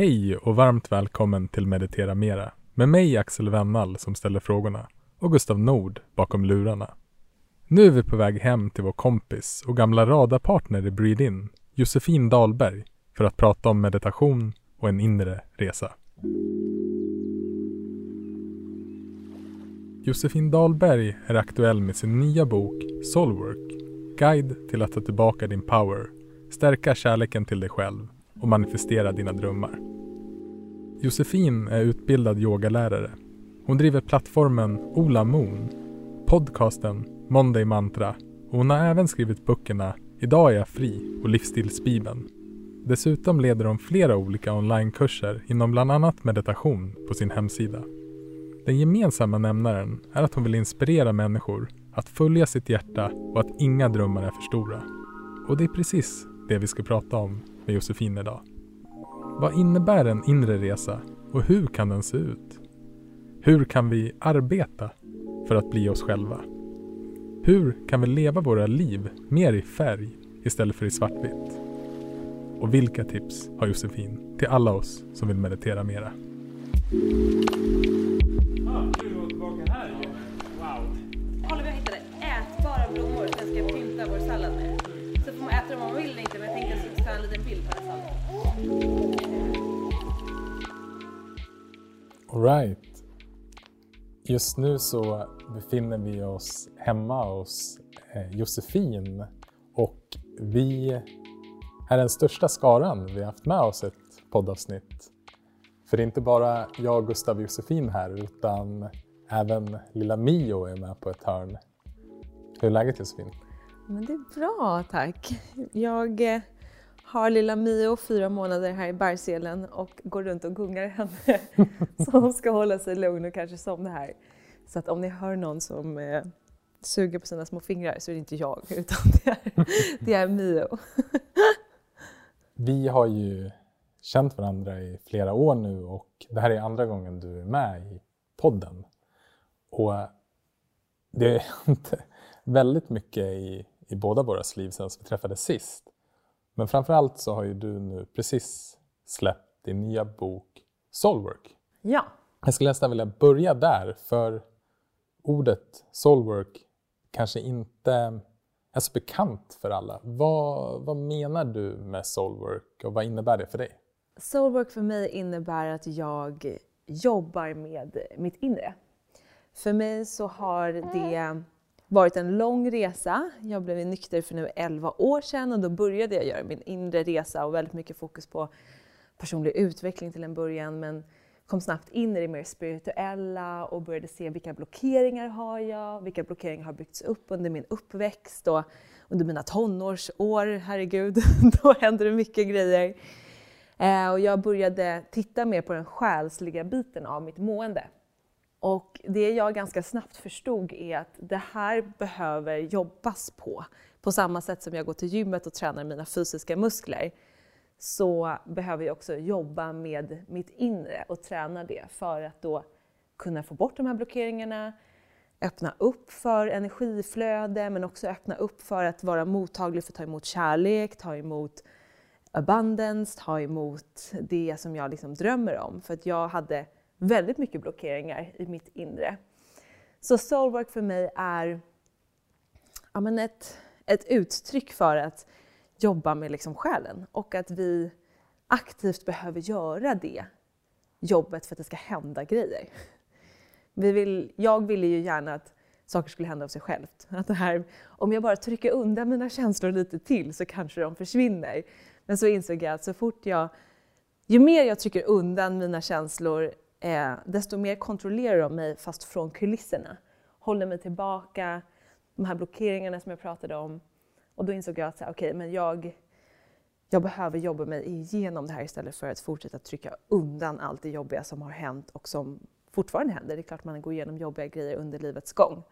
Hej och varmt välkommen till Meditera Mera med mig Axel Wennall som ställer frågorna och Gustav Nord bakom lurarna. Nu är vi på väg hem till vår kompis och gamla radarpartner i Breed In, Josefin Dahlberg, för att prata om meditation och en inre resa. Josefin Dahlberg är aktuell med sin nya bok Soulwork, guide till att ta tillbaka din power, stärka kärleken till dig själv och manifestera dina drömmar. Josefin är utbildad yogalärare. Hon driver plattformen Ola Moon, podcasten Monday Mantra och hon har även skrivit böckerna Idag är jag fri och Livsstilsbibeln. Dessutom leder hon flera olika onlinekurser inom bland annat meditation på sin hemsida. Den gemensamma nämnaren är att hon vill inspirera människor att följa sitt hjärta och att inga drömmar är för stora. Och det är precis det vi ska prata om med Josefin idag. Vad innebär en inre resa och hur kan den se ut? Hur kan vi arbeta för att bli oss själva? Hur kan vi leva våra liv mer i färg istället för i svartvitt? Och vilka tips har Josefin till alla oss som vill meditera mera? Alright. Just nu så befinner vi oss hemma hos eh, Josefin och vi är den största skaran vi har haft med oss ett poddavsnitt. För det är inte bara jag, Gustav och Josefin här utan även lilla Mio är med på ett hörn. Hur är läget Josefin? Men det är bra, tack. Jag eh, har lilla Mio fyra månader här i Bergselen och går runt och gungar henne så hon ska hålla sig lugn och kanske somna här. Så att om ni hör någon som eh, suger på sina små fingrar så är det inte jag utan det är, det är Mio. Vi har ju känt varandra i flera år nu och det här är andra gången du är med i podden. Och det har hänt väldigt mycket i, i båda våra liv sedan vi träffades sist. Men framförallt så har ju du nu precis släppt din nya bok Soulwork. Ja, Jag skulle nästan vilja börja där, för ordet soulwork kanske inte är så bekant för alla. Vad, vad menar du med soulwork och vad innebär det för dig? Soulwork för mig innebär att jag jobbar med mitt inre. För mig så har det varit en lång resa. Jag blev nykter för nu 11 år sedan och då började jag göra min inre resa och väldigt mycket fokus på personlig utveckling till en början men kom snabbt in i det mer spirituella och började se vilka blockeringar har jag, vilka blockeringar har byggts upp under min uppväxt och under mina tonårsår, herregud, då händer det mycket grejer. Eh, och jag började titta mer på den själsliga biten av mitt mående. Och det jag ganska snabbt förstod är att det här behöver jobbas på. På samma sätt som jag går till gymmet och tränar mina fysiska muskler så behöver jag också jobba med mitt inre och träna det för att då kunna få bort de här blockeringarna, öppna upp för energiflöde men också öppna upp för att vara mottaglig för att ta emot kärlek, ta emot abundance, ta emot det som jag liksom drömmer om. För att jag hade väldigt mycket blockeringar i mitt inre. Så soulwork för mig är ja, men ett, ett uttryck för att jobba med liksom själen och att vi aktivt behöver göra det jobbet för att det ska hända grejer. Vi vill, jag ville ju gärna att saker skulle hända av sig självt. Att det här, om jag bara trycker undan mina känslor lite till så kanske de försvinner. Men så insåg jag att så fort jag, ju mer jag trycker undan mina känslor, eh, desto mer kontrollerar de mig fast från kulisserna. Håller mig tillbaka, de här blockeringarna som jag pratade om. Och då insåg jag att okay, men jag, jag behöver jobba mig igenom det här istället för att fortsätta trycka undan allt det jobbiga som har hänt och som fortfarande händer. Det är klart man går igenom jobbiga grejer under livets gång.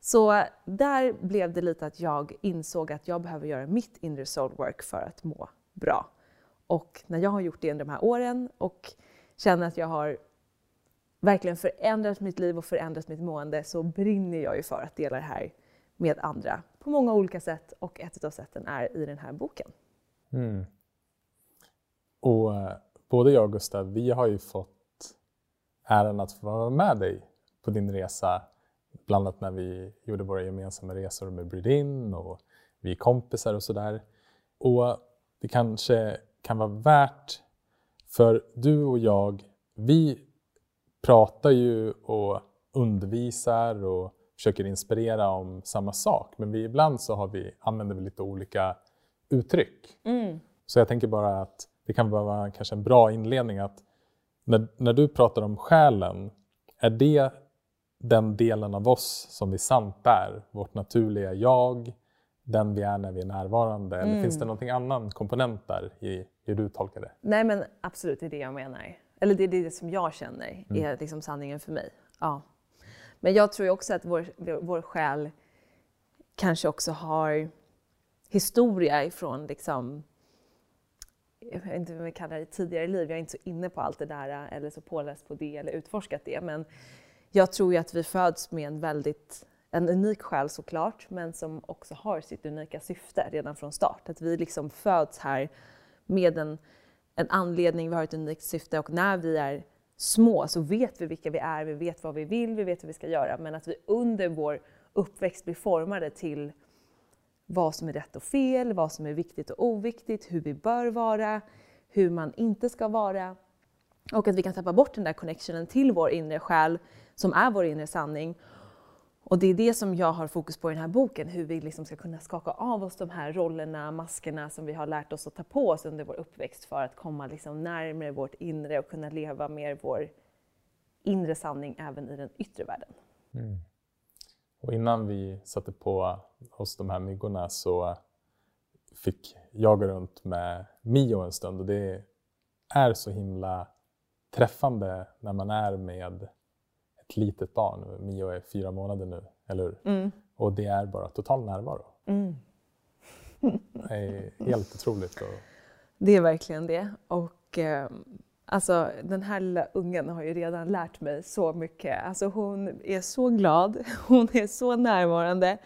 Så där blev det lite att jag insåg att jag behöver göra mitt inre soulwork för att må bra. Och när jag har gjort det under de här åren och känner att jag har verkligen förändrat mitt liv och förändrat mitt mående så brinner jag ju för att dela det här med andra på många olika sätt och ett av sätten är i den här boken. Mm. Och eh, både jag och Gustav, vi har ju fått äran att få vara med dig på din resa. Bland annat när vi gjorde våra gemensamma resor med Bridin och vi är kompisar och sådär. Och det kanske kan vara värt, för du och jag, vi pratar ju och undervisar och försöker inspirera om samma sak. Men vi, ibland så har vi, använder vi lite olika uttryck. Mm. Så jag tänker bara att det kan vara kanske en bra inledning att när, när du pratar om själen, är det den delen av oss som vi sant är? Vårt naturliga jag, den vi är när vi är närvarande? Eller Mm. finns det någonting annan komponent där i hur du tolkar det? Nej men absolut, det är det jag menar. Eller det är det som jag känner Mm. är liksom sanningen för mig. Ja. Men jag tror också att vår, vår själ kanske också har historia ifrån liksom, jag vet inte vad vi kallar det, tidigare liv. Jag är inte så inne på allt det där eller så påläst på det eller utforskat det. Men jag tror ju att vi föds med en väldigt en unik själ såklart, men som också har sitt unika syfte redan från start. Att vi liksom föds här med en, en anledning, vi har ett unikt syfte och när vi är små så vet vi vilka vi är, vi vet vad vi vill, vi vet vad vi ska göra. Men att vi under vår uppväxt blir formade till vad som är rätt och fel, vad som är viktigt och oviktigt, hur vi bör vara, hur man inte ska vara. Och att vi kan tappa bort den där connectionen till vår inre själ som är vår inre sanning. Och det är det som jag har fokus på i den här boken, hur vi liksom ska kunna skaka av oss de här rollerna, maskerna som vi har lärt oss att ta på oss under vår uppväxt för att komma liksom närmare vårt inre och kunna leva mer vår inre sanning även i den yttre världen. Mm. Och innan vi satte på oss de här myggorna så fick jag gå runt med Mio en stund och det är så himla träffande när man är med ett litet barn. Mio är fyra månader nu, eller hur? Och det är bara total närvaro. Det är helt otroligt. Och, Det är verkligen det. Och eh, alltså, den här lilla ungen har ju redan lärt mig så mycket. Alltså, hon är så glad, hon är så närvarande.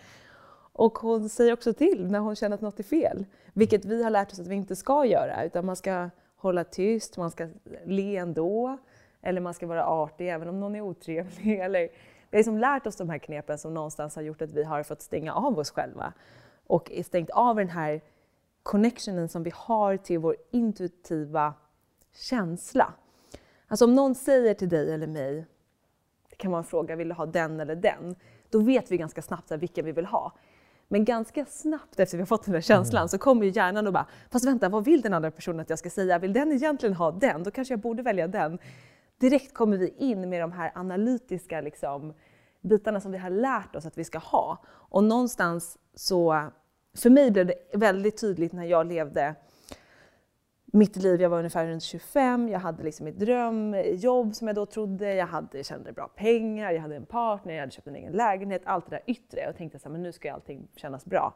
Och hon säger också till när hon känner att något är fel. Vilket vi har lärt oss att vi inte ska göra. Utan man ska hålla tyst, man ska le ändå. Eller man ska vara artig även om någon är otrevlig. Eller, vi har liksom lärt oss de här knepen som någonstans har gjort att vi har fått stänga av oss själva. Och stängt av den här connectionen som vi har till vår intuitiva känsla. Alltså om någon säger till dig eller mig, det kan vara en fråga, vill du ha den eller den? Då vet vi ganska snabbt här vilka vi vill ha. Men ganska snabbt efter vi har fått den där känslan så kommer ju hjärnan och bara, fast vänta, vad vill den andra personen att jag ska säga? Vill den egentligen ha den? Då kanske jag borde välja den. Direkt kommer vi in med de här analytiska liksom, bitarna som vi har lärt oss att vi ska ha. Och någonstans så, för mig blev det väldigt tydligt när jag levde mitt liv, jag var ungefär runt 25, jag hade liksom mitt drömjobb som jag då trodde, jag hade, kände bra pengar, jag hade en partner, jag hade köpt en egen lägenhet, allt det där yttre. Och tänkte så här, men nu ska allting kännas bra.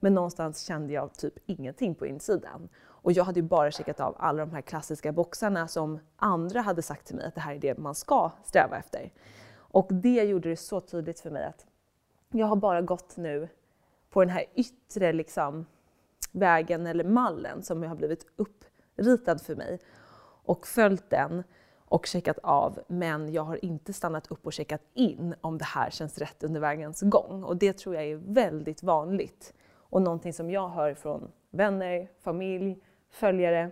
Men någonstans kände jag typ ingenting på insidan. Och jag hade ju bara checkat av alla de här klassiska boxarna som andra hade sagt till mig att det här är det man ska sträva efter. Och det gjorde det så tydligt för mig att jag har bara gått nu på den här yttre liksom, vägen eller mallen som har blivit uppritad för mig och följt den och checkat av. Men jag har inte stannat upp och checkat in om det här känns rätt under vägens gång. Och det tror jag är väldigt vanligt och någonting som jag hör från vänner, familj, följare.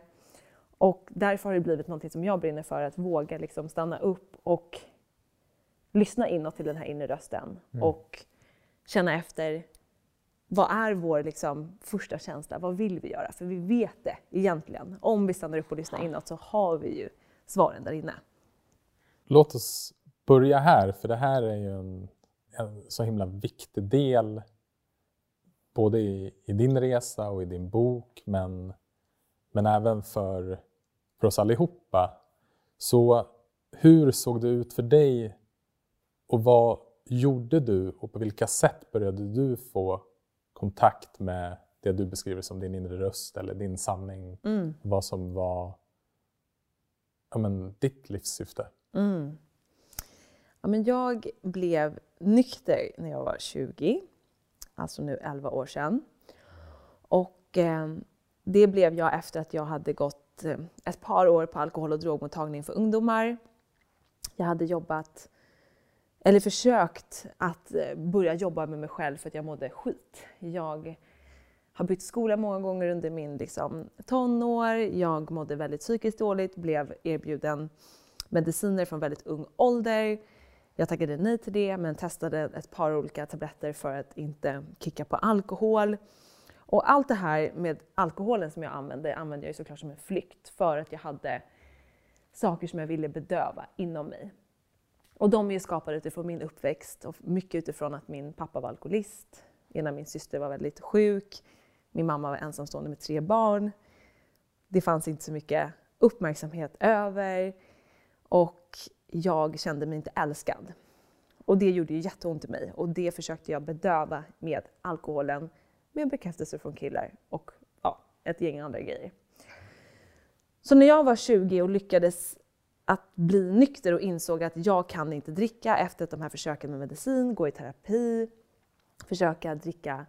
Och därför har det blivit någonting som jag brinner för, att våga liksom stanna upp och lyssna inåt till den här inre rösten och känna efter vad är vår liksom, första känsla? Vad vill vi göra? För vi vet det egentligen. Om vi stannar upp och lyssnar inåt så har vi ju svaren där inne. låt oss börja här, för det här är ju en, en så himla viktig del både i, i din resa och i din bok, men, men även för, för oss allihopa. Så hur såg det ut för dig och vad gjorde du och på vilka sätt började du få kontakt med det du beskriver som din inre röst eller din sanning? Vad som var ja, men, ditt livssyfte? Ja, men jag blev nykter när jag var 20, alltså nu 11 år sedan. Och eh, det blev jag efter att jag hade gått eh, ett par år på alkohol och drogmottagning för ungdomar. Jag hade jobbat, eller försökt att eh, börja jobba med mig själv för att jag mådde skit. Jag har bytt skola många gånger under min liksom, tonår. Jag mådde väldigt psykiskt dåligt, blev erbjuden mediciner från väldigt ung ålder. Jag tackade nej till det men testade ett par olika tabletter för att inte kicka på alkohol. Och allt det här med alkoholen som jag använde använde jag såklart som en flykt för att jag hade saker som jag ville bedöva inom mig. Och de är ju skapade utifrån min uppväxt och mycket utifrån att min pappa var alkoholist, ena min syster var väldigt sjuk, min mamma var ensamstående med tre barn. Det fanns inte så mycket uppmärksamhet över och jag kände mig inte älskad. Och det gjorde ju jätteont i mig och det försökte jag bedöva med alkoholen, med bekräftelse från killar och ja, ett gäng andra grejer. Så när jag var 20 och lyckades att bli nykter och insåg att jag kan inte dricka efter de här försöken med medicin, gå i terapi, försöka dricka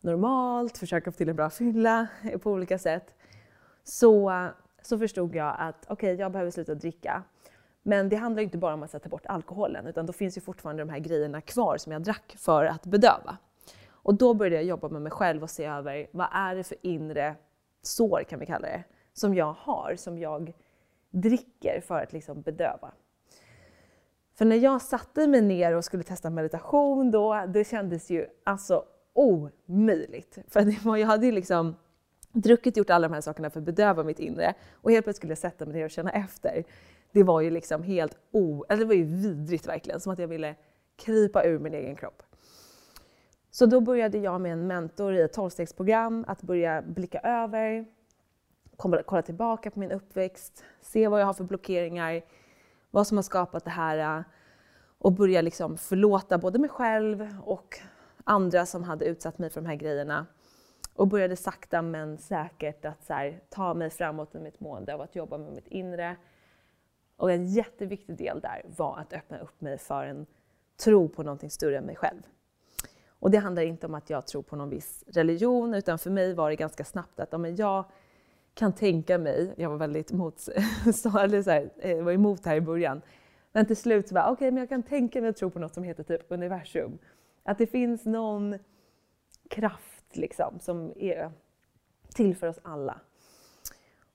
normalt, försöka få till en bra fylla på olika sätt. Så, så förstod jag att okej, okay, jag behöver sluta dricka. Men det handlar inte bara om att ta bort alkoholen utan då finns ju fortfarande de här grejerna kvar som jag drack för att bedöva. Och då började jag jobba med mig själv och se över vad är det för inre sår kan vi kalla det, som jag har, som jag dricker för att liksom bedöva. För när jag satte mig ner och skulle testa meditation då, det kändes ju alltså omöjligt. För jag hade ju liksom druckit och gjort alla de här sakerna för att bedöva mitt inre och helt plötsligt skulle jag sätta mig ner och känna efter. Det var ju liksom helt o... Alltså det var ju vidrigt verkligen, som att jag ville krypa ur min egen kropp. Så då började jag med en mentor i ett tolvstegsprogram att börja blicka över, kolla tillbaka på min uppväxt, se vad jag har för blockeringar, vad som har skapat det här och börja liksom förlåta både mig själv och andra som hade utsatt mig för de här grejerna. Och började sakta men säkert att så här, ta mig framåt i mitt mående och att jobba med mitt inre. Och en jätteviktig del där var att öppna upp mig för en tro på någonting större än mig själv. Och det handlar inte om att jag tror på någon viss religion, utan för mig var det ganska snabbt att ja, jag kan tänka mig, jag var väldigt mot, så, eller så här, eh, var emot det här i början, men till slut så bara, okej, okay, men jag kan tänka mig att tro på något som heter typ universum. Att det finns någon kraft liksom som är till för oss alla.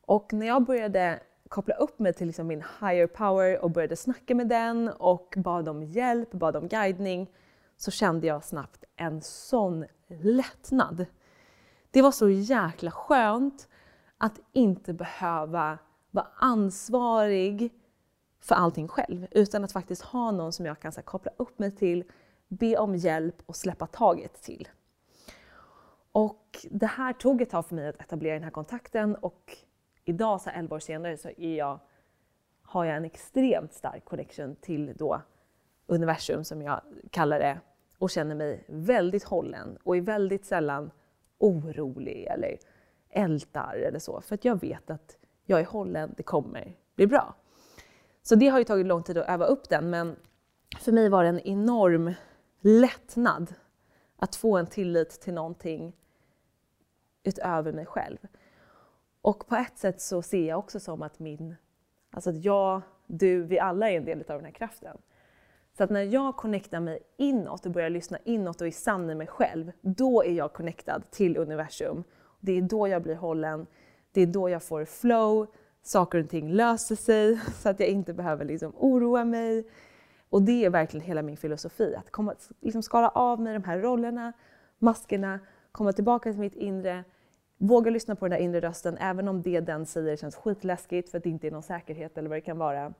Och när jag började koppla upp mig till liksom min higher power och började snacka med den och bad om hjälp, bad om guidning, så kände jag snabbt en sån lättnad. Det var så jäkla skönt att inte behöva vara ansvarig för allting själv, utan att faktiskt ha någon som jag kan här, koppla upp mig till, be om hjälp och släppa taget till. Och det här tog ett tag för mig att etablera den här kontakten och idag, så 11 år senare, så är jag, har jag en extremt stark connection till då universum som jag kallar det och känner mig väldigt hållen och är väldigt sällan orolig eller ältar eller så. För att jag vet att jag är hållen, det kommer bli bra. Så det har ju tagit lång tid att öva upp den men för mig var det en enorm lättnad att få en tillit till någonting utöver mig själv. Och på ett sätt så ser jag också som att min, alltså att jag, du, vi alla är en del av den här kraften. Så att när jag connectar mig inåt och börjar lyssna inåt och är sann i mig själv, då är jag connectad till universum. Det är då jag blir hållen, det är då jag får flow, saker och ting löser sig så att jag inte behöver liksom oroa mig. Och det är verkligen hela min filosofi, att komma, liksom skala av mig de här rollerna, maskerna, komma tillbaka till mitt inre, våga lyssna på den där inre rösten, även om det den säger känns skitläskigt för att det inte är någon säkerhet eller vad det kan vara.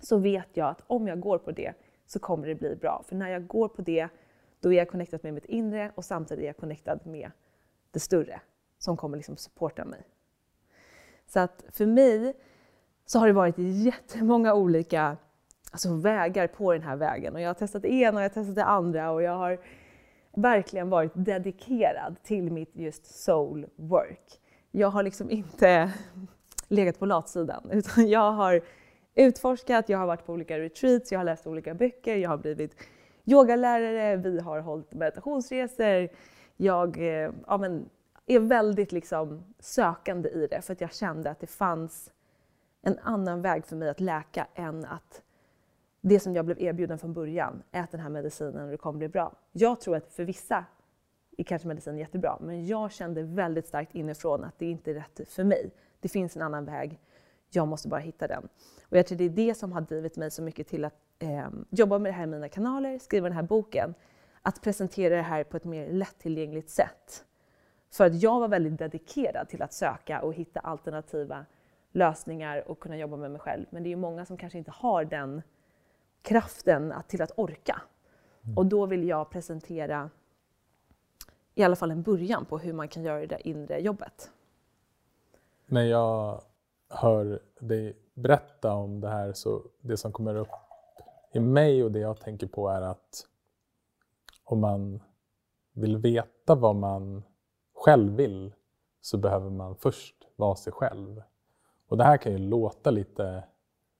Så vet jag att om jag går på det så kommer det bli bra. För när jag går på det, då är jag connectad med mitt inre och samtidigt är jag connectad med det större som kommer liksom supporta mig. Så att för mig så har det varit jättemånga olika alltså vägar på den här vägen och jag har testat det ena och jag har testat det andra och jag har verkligen varit dedikerad till mitt just soul work. Jag har liksom inte legat på latsidan utan jag har utforskat, jag har varit på olika retreats, jag har läst olika böcker, jag har blivit yogalärare, vi har hållit meditationsresor. Jag, eh, ja men är väldigt liksom sökande i det för att jag kände att det fanns en annan väg för mig att läka än att det som jag blev erbjuden från början, ät den här medicinen och det kommer bli bra. Jag tror att för vissa är kanske medicin jättebra, men jag kände väldigt starkt inifrån att det inte är rätt för mig. Det finns en annan väg, jag måste bara hitta den. Och jag tror det är det som har drivit mig så mycket till att eh, jobba med det här i mina kanaler, skriva den här boken, att presentera det här på ett mer lättillgängligt sätt. För att jag var väldigt dedikerad till att söka och hitta alternativa lösningar och kunna jobba med mig själv. Men det är ju många som kanske inte har den kraften att, till att orka. Mm. Och då vill jag presentera i alla fall en början på hur man kan göra det där inre jobbet. När jag hör dig berätta om det här så det som kommer upp i mig och det jag tänker på är att om man vill veta vad man själv vill så behöver man först vara sig själv. Och det här kan ju låta lite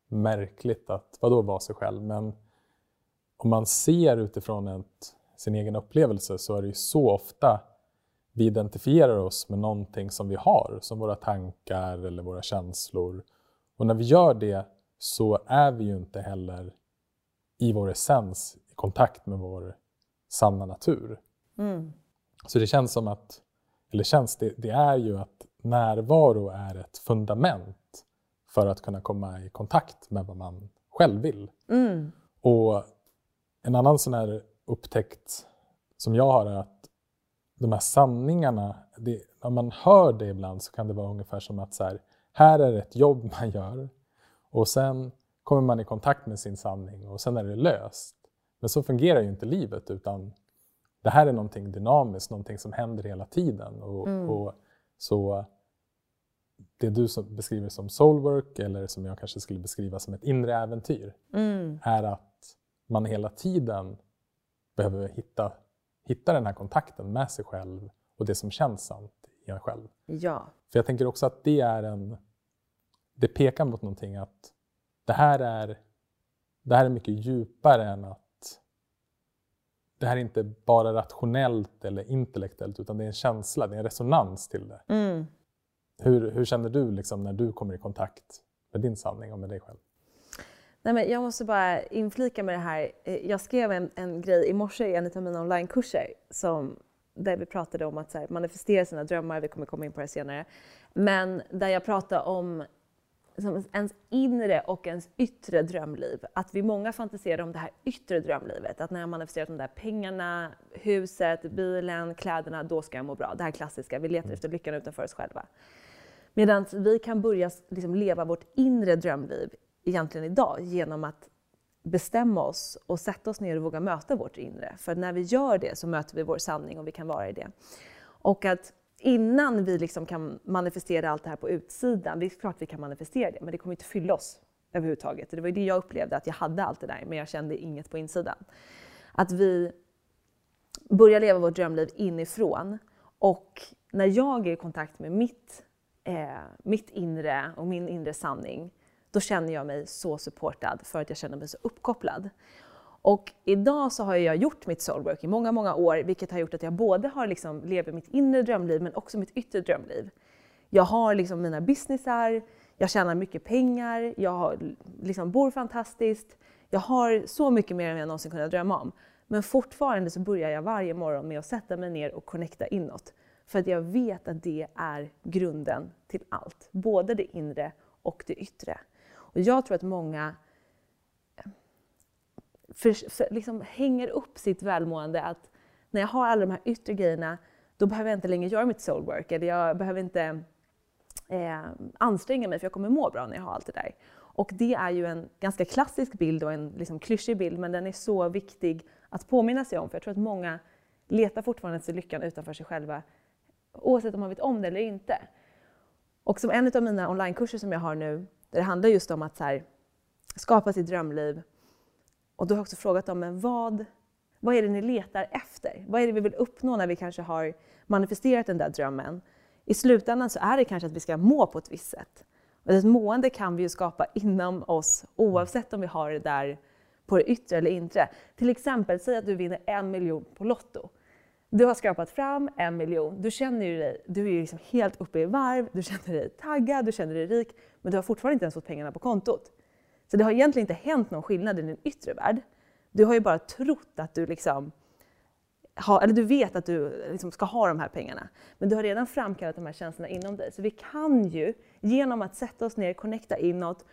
märkligt att vadå vara sig själv? Men om man ser utifrån ett, sin egen upplevelse så är det ju så ofta vi identifierar oss med någonting som vi har, som våra tankar eller våra känslor. Och när vi gör det så är vi ju inte heller i vår essens i kontakt med vår sanna natur. Mm. Så det känns som att, eller känns det, det är ju att närvaro är ett fundament för att kunna komma i kontakt med vad man själv vill. Mm. Och en annan sån här upptäckt som jag har är att de här sanningarna, det, när man hör det ibland så kan det vara ungefär som att så här, här är ett jobb man gör och sen kommer man i kontakt med sin sanning och sen är det löst. Men så fungerar ju inte livet utan det här är någonting dynamiskt, någonting som händer hela tiden. Och, mm. och så det du beskriver som soulwork eller som jag kanske skulle beskriva som ett inre äventyr mm. är att man hela tiden behöver hitta, hitta den här kontakten med sig själv och det som känns sant i en själv. Ja. För jag tänker också att det är en... Det pekar mot någonting att det här är, det här är mycket djupare än att det här är inte bara rationellt eller intellektuellt utan det är en känsla, det är en resonans till det. Mm. Hur, hur känner du liksom när du kommer i kontakt med din sanning och med dig själv? Nej, men jag måste bara inflika med det här. Eh, jag skrev en, en grej i morse i en av mina onlinekurser som, där vi pratade om att här, manifestera sina drömmar, vi kommer komma in på det senare. Men där jag pratade om som ens inre och ens yttre drömliv. Att vi många fantiserar om det här yttre drömlivet. Att när jag manifesterat de där pengarna, huset, bilen, kläderna, då ska jag må bra. Det här klassiska, vi letar efter lyckan utanför oss själva. Medan vi kan börja liksom leva vårt inre drömliv egentligen idag genom att bestämma oss och sätta oss ner och våga möta vårt inre. För när vi gör det så möter vi vår sanning och vi kan vara i det. Och att innan vi liksom kan manifestera allt det här på utsidan, det är klart vi kan manifestera det, men det kommer inte fylla oss överhuvudtaget. Det var ju det jag upplevde, att jag hade allt det där, men jag kände inget på insidan. Att vi börjar leva vårt drömliv inifrån och när jag är i kontakt med mitt, eh, mitt inre och min inre sanning, då känner jag mig så supportad för att jag känner mig så uppkopplad. Och idag så har jag gjort mitt soulwork i många, många år, vilket har gjort att jag både har liksom lever mitt inre drömliv men också mitt yttre drömliv. Jag har liksom mina businessar, jag tjänar mycket pengar, jag har, liksom bor fantastiskt. Jag har så mycket mer än jag någonsin kunnat drömma om. Men fortfarande så börjar jag varje morgon med att sätta mig ner och connecta inåt. För att jag vet att det är grunden till allt. Både det inre och det yttre. Och jag tror att många eh, för, för, liksom hänger upp sitt välmående att när jag har alla de här yttre grejerna, då behöver jag inte längre göra mitt soulwork eller jag behöver inte eh, anstränga mig för jag kommer må bra när jag har allt det där. Och det är ju en ganska klassisk bild och en liksom klyschig bild, men den är så viktig att påminna sig om. För jag tror att många letar fortfarande efter lyckan utanför sig själva, oavsett om man vet om det eller inte. Och som en av mina onlinekurser som jag har nu, där det handlar just om att här, skapa sitt drömliv, och då har jag också frågat dem, men vad, vad är det ni letar efter? Vad är det vi vill uppnå när vi kanske har manifesterat den där drömmen? I slutändan så är det kanske att vi ska må på ett visst sätt. Och ett mående kan vi ju skapa inom oss oavsett om vi har det där på det yttre eller inre. Till exempel, säg att du vinner en miljon på Lotto. Du har skrapat fram en miljon. Du känner ju dig, du är liksom helt uppe i varv, du känner dig taggad, du känner dig rik, men du har fortfarande inte ens fått pengarna på kontot. Så det har egentligen inte hänt någon skillnad i din yttre värld. Du har ju bara trott att du liksom ha, eller du vet att du liksom ska ha de här pengarna. Men du har redan framkallat de här känslorna inom dig. Så vi kan ju genom att sätta oss ner, connecta inåt,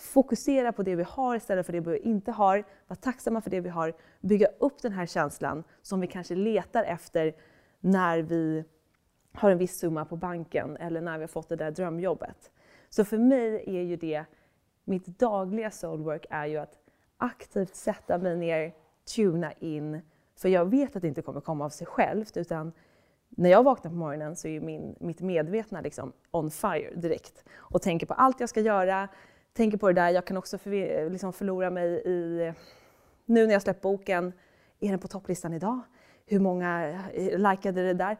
fokusera på det vi har istället för det vi inte har, vara tacksamma för det vi har, bygga upp den här känslan som vi kanske letar efter när vi har en viss summa på banken eller när vi har fått det där drömjobbet. Så för mig är ju det, mitt dagliga soulwork är ju att aktivt sätta mig ner, tuna in, för jag vet att det inte kommer komma av sig självt utan när jag vaknar på morgonen så är min, mitt medvetna liksom on fire direkt och tänker på allt jag ska göra, tänker på det där. Jag kan också för, liksom förlora mig i, nu när jag släppt boken, är den på topplistan idag? Hur många eh, likade det där?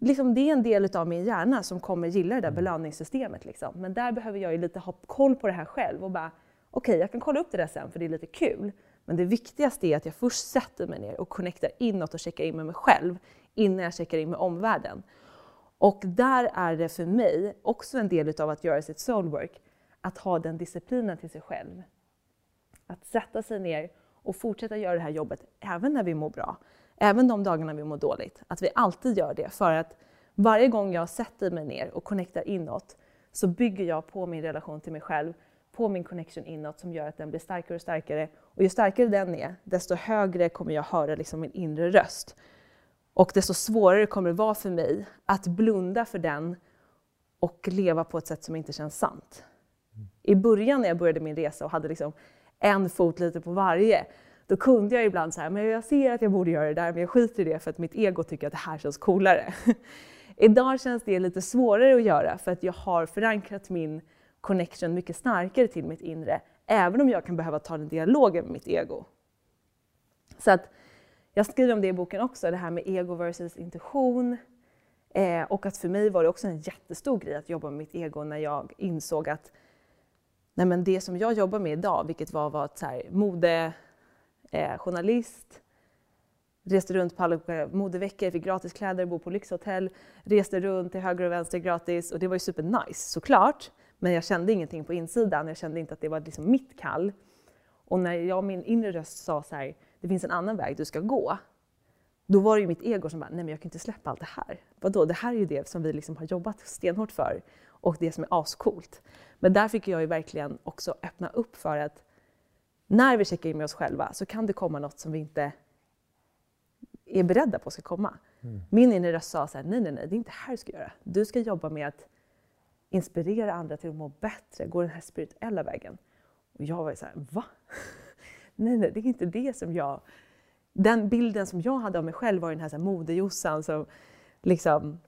Liksom det är en del av min hjärna som kommer gilla det där mm. belöningssystemet. Liksom. Men där behöver jag ju lite ha koll på det här själv och bara, okej, okay, jag kan kolla upp det där sen för det är lite kul. Men det viktigaste är att jag först sätter mig ner och connectar inåt och checkar in med mig själv innan jag checkar in med omvärlden. Och där är det för mig också en del av att göra sitt soulwork, att ha den disciplinen till sig själv. Att sätta sig ner och fortsätta göra det här jobbet även när vi mår bra. Även de dagarna vi mår dåligt. Att vi alltid gör det för att varje gång jag sätter mig ner och connectar inåt så bygger jag på min relation till mig själv på min connection inåt som gör att den blir starkare och starkare. Och ju starkare den är, desto högre kommer jag höra liksom min inre röst. Och desto svårare kommer det vara för mig att blunda för den och leva på ett sätt som inte känns sant. I början när jag började min resa och hade liksom en fot lite på varje, då kunde jag ibland säga men jag ser att jag borde göra det där, men jag skiter i det för att mitt ego tycker att det här känns coolare. Idag känns det lite svårare att göra för att jag har förankrat min connection mycket starkare till mitt inre, även om jag kan behöva ta den dialogen med mitt ego. Så att jag skriver om det i boken också, det här med ego versus intuition. Eh, och att för mig var det också en jättestor grej att jobba med mitt ego när jag insåg att nej men det som jag jobbar med idag, vilket var att vara modejournalist, eh, reste runt på alla modeveckor, fick gratis kläder, bo på lyxhotell, reste runt till höger och vänster gratis och det var ju supernice såklart. Men jag kände ingenting på insidan, jag kände inte att det var liksom mitt kall. Och när jag min inre röst sa så här, det finns en annan väg du ska gå. Då var det ju mitt ego som bara, nej men jag kan inte släppa allt det här. Vadå, det här är ju det som vi liksom har jobbat stenhårt för och det som är ascoolt. Men där fick jag ju verkligen också öppna upp för att när vi checkar in med oss själva så kan det komma något som vi inte är beredda på ska komma. Mm. Min inre röst sa så här, nej, nej, nej, det är inte här du ska göra. Du ska jobba med att inspirera andra till att må bättre, gå den här spirituella vägen. Och jag var så här, va? nej, nej, det är inte det som jag... Den bilden som jag hade av mig själv var den här, så här modejossan som liksom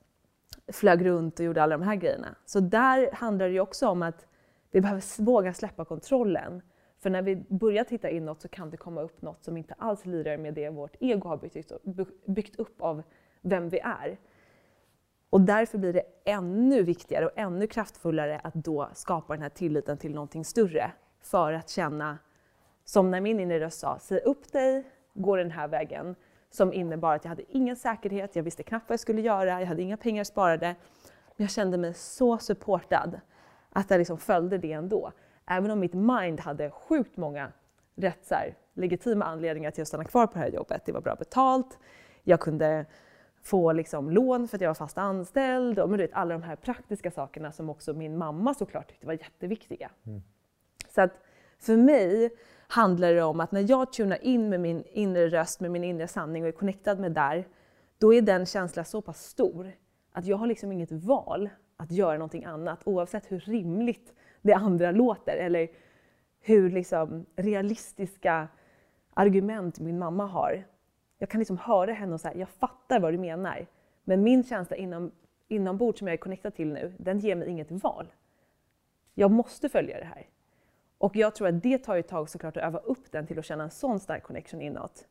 flög runt och gjorde alla de här grejerna. Så där handlar det också om att vi behöver våga släppa kontrollen. För när vi börjar titta inåt så kan det komma upp något som inte alls lirar med det vårt ego har byggt upp, byggt upp av vem vi är. Och därför blir det ännu viktigare och ännu kraftfullare att då skapa den här tilliten till någonting större. För att känna, som när min inre röst sa, säg upp dig, gå den här vägen. Som innebar att jag hade ingen säkerhet, jag visste knappt vad jag skulle göra, jag hade inga pengar sparade. Men jag kände mig så supportad att jag liksom följde det ändå. Även om mitt mind hade sjukt många rätt så här, legitima anledningar till att stanna kvar på det här jobbet. Det var bra betalt, jag kunde få liksom lån för att jag var fast anställd och men du vet, alla de här praktiska sakerna som också min mamma såklart tyckte var jätteviktiga. Mm. Så att för mig handlar det om att när jag tunar in med min inre röst, med min inre sanning och är connectad med där, då är den känslan så pass stor att jag har liksom inget val att göra någonting annat oavsett hur rimligt det andra låter eller hur liksom realistiska argument min mamma har jag kan liksom höra henne och säga, jag fattar vad du menar. Men min känsla inom, inombords som jag är connectad till nu, den ger mig inget val. Jag måste följa det här. Och jag tror att det tar ett tag såklart att öva upp den till att känna en sån stark connection inåt.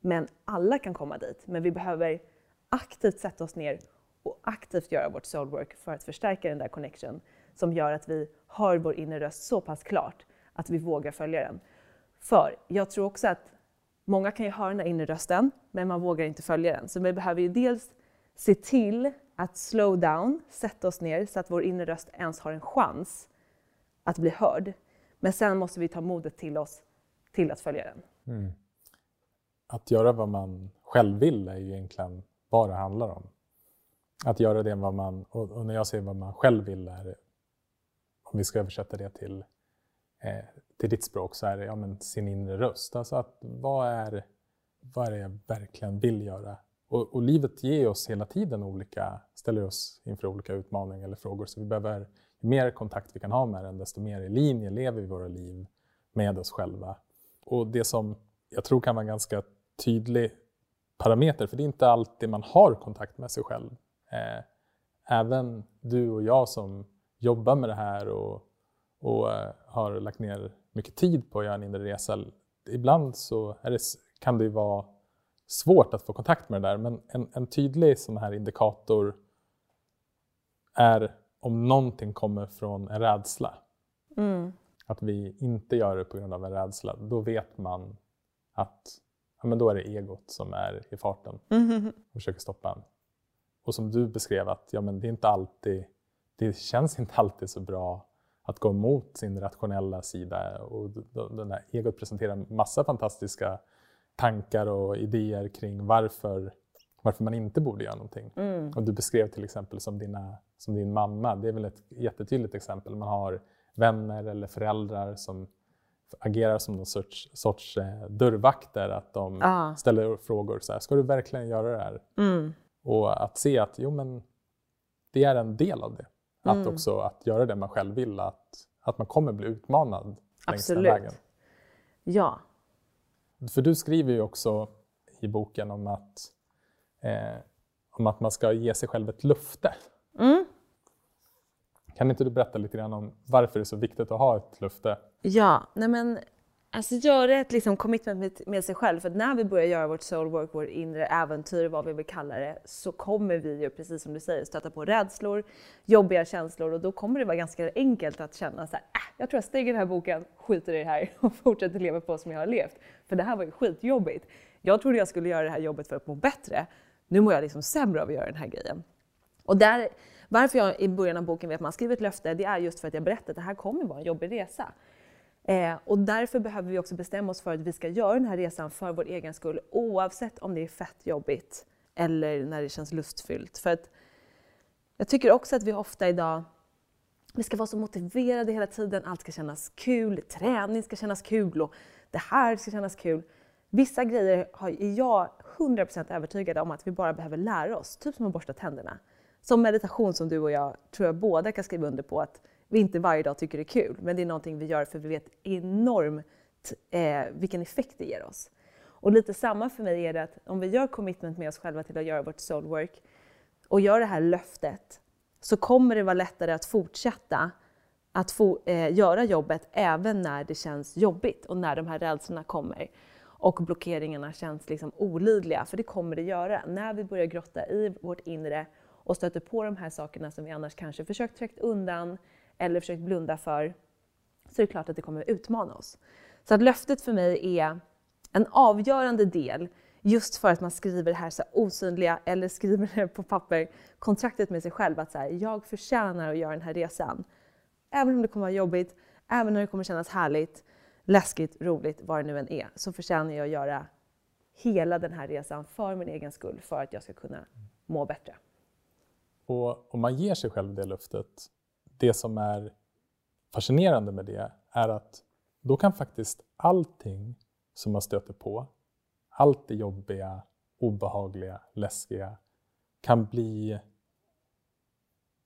Men alla kan komma dit. Men vi behöver aktivt sätta oss ner och aktivt göra vårt soulwork för att förstärka den där connection som gör att vi hör vår inre röst så pass klart att vi vågar följa den. För jag tror också att många kan ju höra den där inre rösten, men man vågar inte följa den. Så vi behöver ju dels se till att slow down, sätta oss ner så att vår inre röst ens har en chans att bli hörd. Men sen måste vi ta modet till oss till att följa den. Mm. Att göra vad man själv vill är ju egentligen vad det handlar om. Att göra det vad man, och när jag säger vad man själv vill är, om vi ska översätta det till, eh, till ditt språk, så är det ja, men sin inre röst. Alltså att vad är, vad är det jag verkligen vill göra? Och, och, livet ger oss hela tiden olika, ställer oss inför olika utmaningar eller frågor, så vi behöver, ju mer kontakt vi kan ha med den, desto mer i linje lever vi våra liv med oss själva. Och det som jag tror kan vara en ganska tydlig parameter, för det är inte alltid man har kontakt med sig själv. Eh, även du och jag som jobbar med det här och, och eh, har lagt ner mycket tid på att göra en inre resa, ibland så det, kan det vara svårt att få kontakt med det där, men en, en tydlig sån här indikator är om någonting kommer från en rädsla. Mm. Att vi inte gör det på grund av en rädsla, då vet man att ja, men då är det egot som är i farten mm. och försöker stoppa en. Och som du beskrev, att ja, men det, är inte alltid, det känns inte alltid så bra att gå emot sin rationella sida. Och den här egot presenterar massa fantastiska tankar och idéer kring varför, varför man inte borde göra någonting. Mm. Och du beskrev till exempel som, dina, som din mamma, det är väl ett jättetydligt exempel. Man har vänner eller föräldrar som agerar som någon sorts, sorts eh, dörrvakter. Att de ah. ställer frågor så här, ska du verkligen göra det här? Mm. Och att se att jo, men det är en del av det. Att mm. också att göra det man själv vill, att, att man kommer bli utmanad längs Absolut. den vägen. Ja. För du skriver ju också i boken om att, eh, om att man ska ge sig själv ett löfte. Mm. Kan inte du berätta lite grann om varför det är så viktigt att ha ett löfte? Ja, nej men alltså göra ett liksom commitment med, med sig själv. För när vi börjar göra vårt soulwork, vårt inre äventyr, vad vi vill kalla det, så kommer vi ju, precis som du säger, stöta på rädslor, jobbiga känslor och då kommer det vara ganska enkelt att känna så här, äh, jag tror jag stänger den här boken, skiter i det här och fortsätter leva på som jag har levt. För det här var ju skitjobbigt. Jag trodde jag skulle göra det här jobbet för att må bättre. Nu mår jag liksom sämre av att göra den här grejen. Och där varför jag i början av boken vet att man skriver ett löfte, det är just för att jag berättar att det här kommer vara en jobbig resa. Eh, och därför behöver vi också bestämma oss för att vi ska göra den här resan för vår egen skull, oavsett om det är fett jobbigt eller när det känns lustfyllt. För att jag tycker också att vi ofta idag vi ska vara så motiverade hela tiden, allt ska kännas kul, träning ska kännas kul och det här ska kännas kul. Vissa grejer har jag 100% övertygad om att vi bara behöver lära oss, typ som att borsta tänderna som meditation som du och jag tror jag båda kan skriva under på att vi inte varje dag tycker det är kul, men det är någonting vi gör för vi vet enormt eh, vilken effekt det ger oss. Och lite samma för mig är det att om vi gör commitment med oss själva till att göra vårt soul work och gör det här löftet så kommer det vara lättare att fortsätta att få, eh, göra jobbet även när det känns jobbigt och när de här rädslorna kommer och blockeringarna känns liksom olidliga, för det kommer det göra. När vi börjar grotta i vårt inre och stöter på de här sakerna som vi annars kanske försökt trycka undan eller försökt blunda för, så är det klart att det kommer utmana oss. Så att löftet för mig är en avgörande del just för att man skriver det här så osynliga, eller skriver det på papper, kontraktet med sig själv att så här, jag förtjänar att göra den här resan. Även om det kommer vara jobbigt, även när det kommer kännas härligt, läskigt, roligt, vad det nu än är, så förtjänar jag att göra hela den här resan för min egen skull, för att jag ska kunna må bättre. Och om man ger sig själv det löftet, det som är fascinerande med det är att då kan faktiskt allting som man stöter på, allt det jobbiga, obehagliga, läskiga, kan bli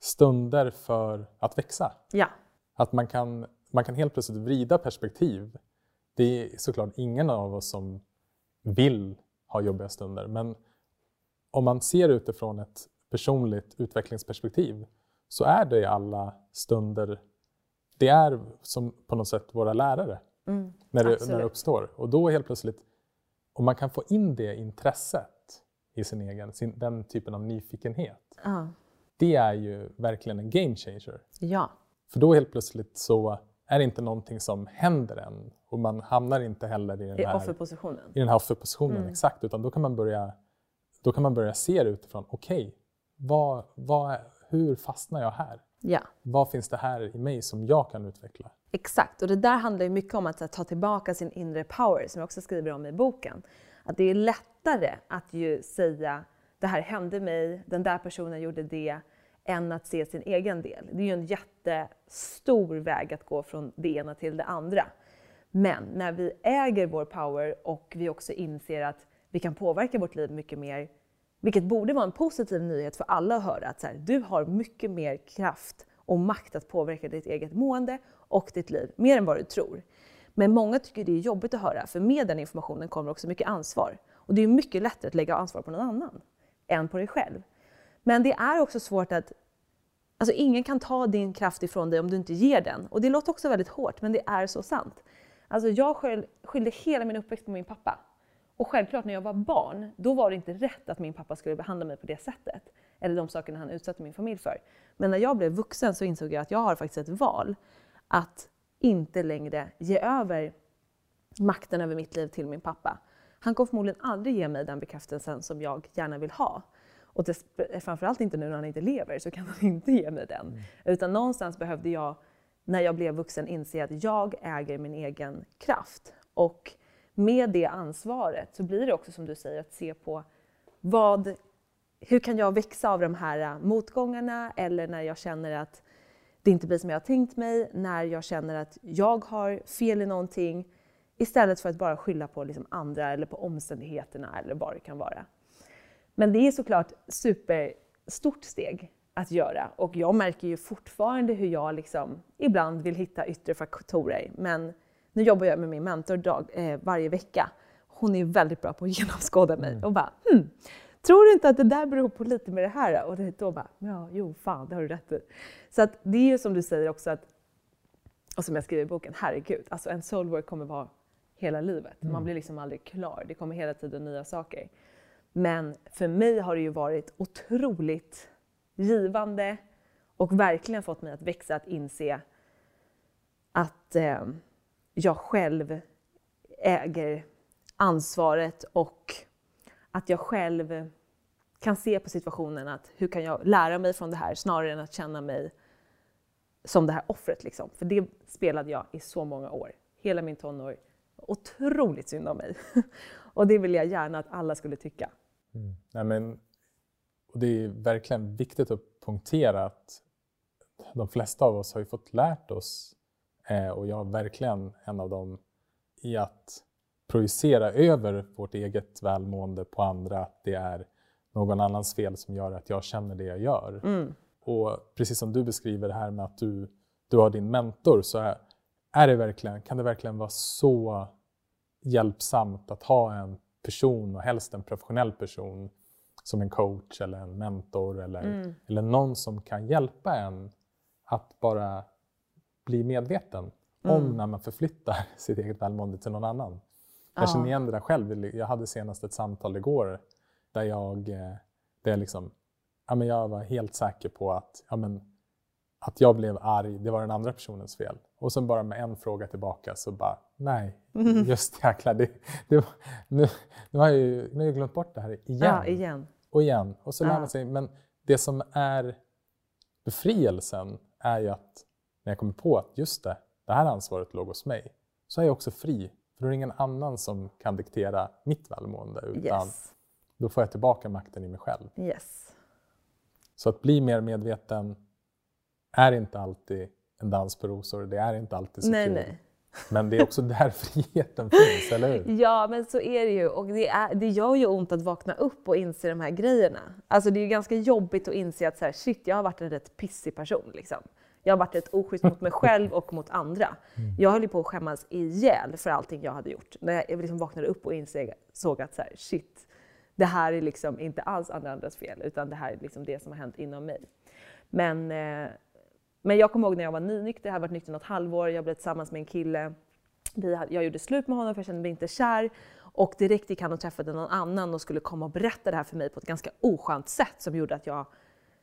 stunder för att växa. Ja. Att man kan, man kan helt plötsligt vrida perspektiv. Det är såklart ingen av oss som vill ha jobbiga stunder, men om man ser utifrån ett personligt utvecklingsperspektiv så är det i alla stunder, det är som på något sätt våra lärare mm, när, det, när det uppstår. Och då helt plötsligt, om man kan få in det intresset i sin egen, sin, den typen av nyfikenhet, uh. det är ju verkligen en game changer. Ja. För då helt plötsligt så är inte någonting som händer än och man hamnar inte heller i den I här, offerpositionen. i den här offerpositionen. Mm. Exakt, utan då kan man börja, då kan man börja se det utifrån, okej, vad, vad, hur fastnar jag här? Ja. Vad finns det här i mig som jag kan utveckla? Exakt, och det där handlar ju mycket om att här, ta tillbaka sin inre power som jag också skriver om i boken. Att det är lättare att ju säga det här hände mig, den där personen gjorde det, än att se sin egen del. Det är ju en jättestor väg att gå från det ena till det andra. Men när vi äger vår power och vi också inser att vi kan påverka vårt liv mycket mer, vilket borde vara en positiv nyhet för alla att höra, att så här, du har mycket mer kraft och makt att påverka ditt eget mående och ditt liv, mer än vad du tror. Men många tycker det är jobbigt att höra, för med den informationen kommer också mycket ansvar. Och det är mycket lättare att lägga ansvar på någon annan än på dig själv. Men det är också svårt att Alltså ingen kan ta din kraft ifrån dig om du inte ger den. Och det låter också väldigt hårt, men det är så sant. Alltså jag skyll, skyllde hela min uppväxt på min pappa. Och självklart när jag var barn, då var det inte rätt att min pappa skulle behandla mig på det sättet. Eller de sakerna han utsatte min familj för. Men när jag blev vuxen så insåg jag att jag har faktiskt ett val att inte längre ge över makten över mitt liv till min pappa. Han kommer förmodligen aldrig ge mig den bekräftelsen som jag gärna vill ha. Och det, framförallt inte nu när han inte lever så kan han inte ge mig den. Mm. Utan någonstans behövde jag, när jag blev vuxen, inse att jag äger min egen kraft. Och med det ansvaret så blir det också som du säger att se på vad, hur kan jag växa av de här motgångarna eller när jag känner att det inte blir som jag har tänkt mig, när jag känner att jag har fel i någonting istället för att bara skylla på liksom andra eller på omständigheterna eller vad det kan vara. Men det är såklart superstort steg att göra och jag märker ju fortfarande hur jag liksom ibland vill hitta yttre faktorer. Men nu jobbar jag med min mentor dag, eh, varje vecka. Hon är väldigt bra på att genomskåda mig mm. och bara hmm, Tror du inte att det där beror på lite med det här? Och då bara, ja, jo, fan, det har du rätt i. Så att det är ju som du säger också att, och som jag skriver i boken, herregud, alltså en soulwork kommer vara hela livet. Man mm. blir liksom aldrig klar. Det kommer hela tiden nya saker. Men för mig har det ju varit otroligt givande och verkligen fått mig att växa, att inse att eh, jag själv äger ansvaret och att jag själv kan se på situationen att hur kan jag lära mig från det här snarare än att känna mig som det här offret. Liksom. För det spelade jag i så många år, hela min tonår. Otroligt synd om mig. och det vill jag gärna att alla skulle tycka. Mm. Nej, men, och det är verkligen viktigt att punktera att de flesta av oss har ju fått lärt oss, eh, och jag är verkligen en av dem, i att projicera över vårt eget välmående på andra, att det är någon annans fel som gör att jag känner det jag gör. Mm. Och precis som du beskriver det här med att du, du har din mentor så är, är det verkligen, kan det verkligen vara så hjälpsamt att ha en person och helst en professionell person som en coach eller en mentor eller, mm. eller någon som kan hjälpa en att bara bli medveten mm. om när man förflyttar sitt eget välmående till någon annan. Jag känner igen det där själv. Jag hade senast ett samtal igår där jag, eh, där jag, liksom, ja, men jag var helt säker på att, ja, men, att jag blev arg, det var den andra personens fel. Och sen bara med en fråga tillbaka så bara, nej, mm. just jäklar, det, det, nu, nu, har jag ju, nu har jag glömt bort det här igen. Ja, igen. Och igen. Och så lär man sig, men det som är befrielsen är ju att när jag kommer på att just det, det här ansvaret låg hos mig, så är jag också fri för då är det ingen annan som kan diktera mitt välmående utan yes. då får jag tillbaka makten i mig själv. Yes. Så att bli mer medveten är inte alltid en dans på rosor, det är inte alltid så nej, kul. Nej. Men det är också där friheten finns, eller hur? Ja, men så är det ju. Och det, är, det gör ju ont att vakna upp och inse de här grejerna. Alltså det är ju ganska jobbigt att inse att så här, shit, jag har varit en rätt pissig person. Liksom. Jag har varit ett oschysst mot mig själv och mot andra. Mm. Jag höll på att skämmas ihjäl för allting jag hade gjort. När jag liksom vaknade upp och insåg att så här, shit, det här är liksom inte alls andra andras fel, utan det här är liksom det som har hänt inom mig. Men, eh, men jag kommer ihåg när jag var nynykter, jag hade varit nykter något halvår, jag blev tillsammans med en kille. jag gjorde slut med honom för jag kände mig inte kär. Och direkt gick han och träffade någon annan och skulle komma och berätta det här för mig på ett ganska oskönt sätt som gjorde att jag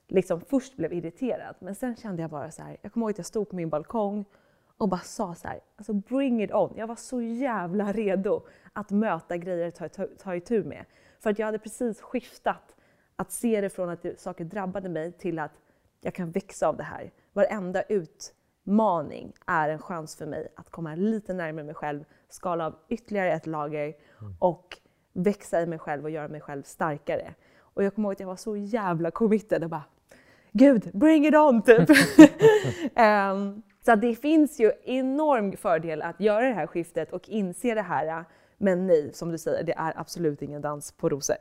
liksom först blev irriterad, men sen kände jag bara så här, jag kommer ihåg att jag stod på min balkong och bara sa så här, alltså bring it on. Jag var så jävla redo att möta grejer att ta, ta, ta itu med. För att jag hade precis skiftat att se det från att saker drabbade mig till att jag kan växa av det här. Varenda utmaning är en chans för mig att komma lite närmare mig själv, skala av ytterligare ett lager och växa i mig själv och göra mig själv starkare. Och jag kommer ihåg att jag var så jävla committed och bara Gud, bring it on! Typ. um, så det finns ju enorm fördel att göra det här skiftet och inse det här. Men nej, som du säger, det är absolut ingen dans på rosor.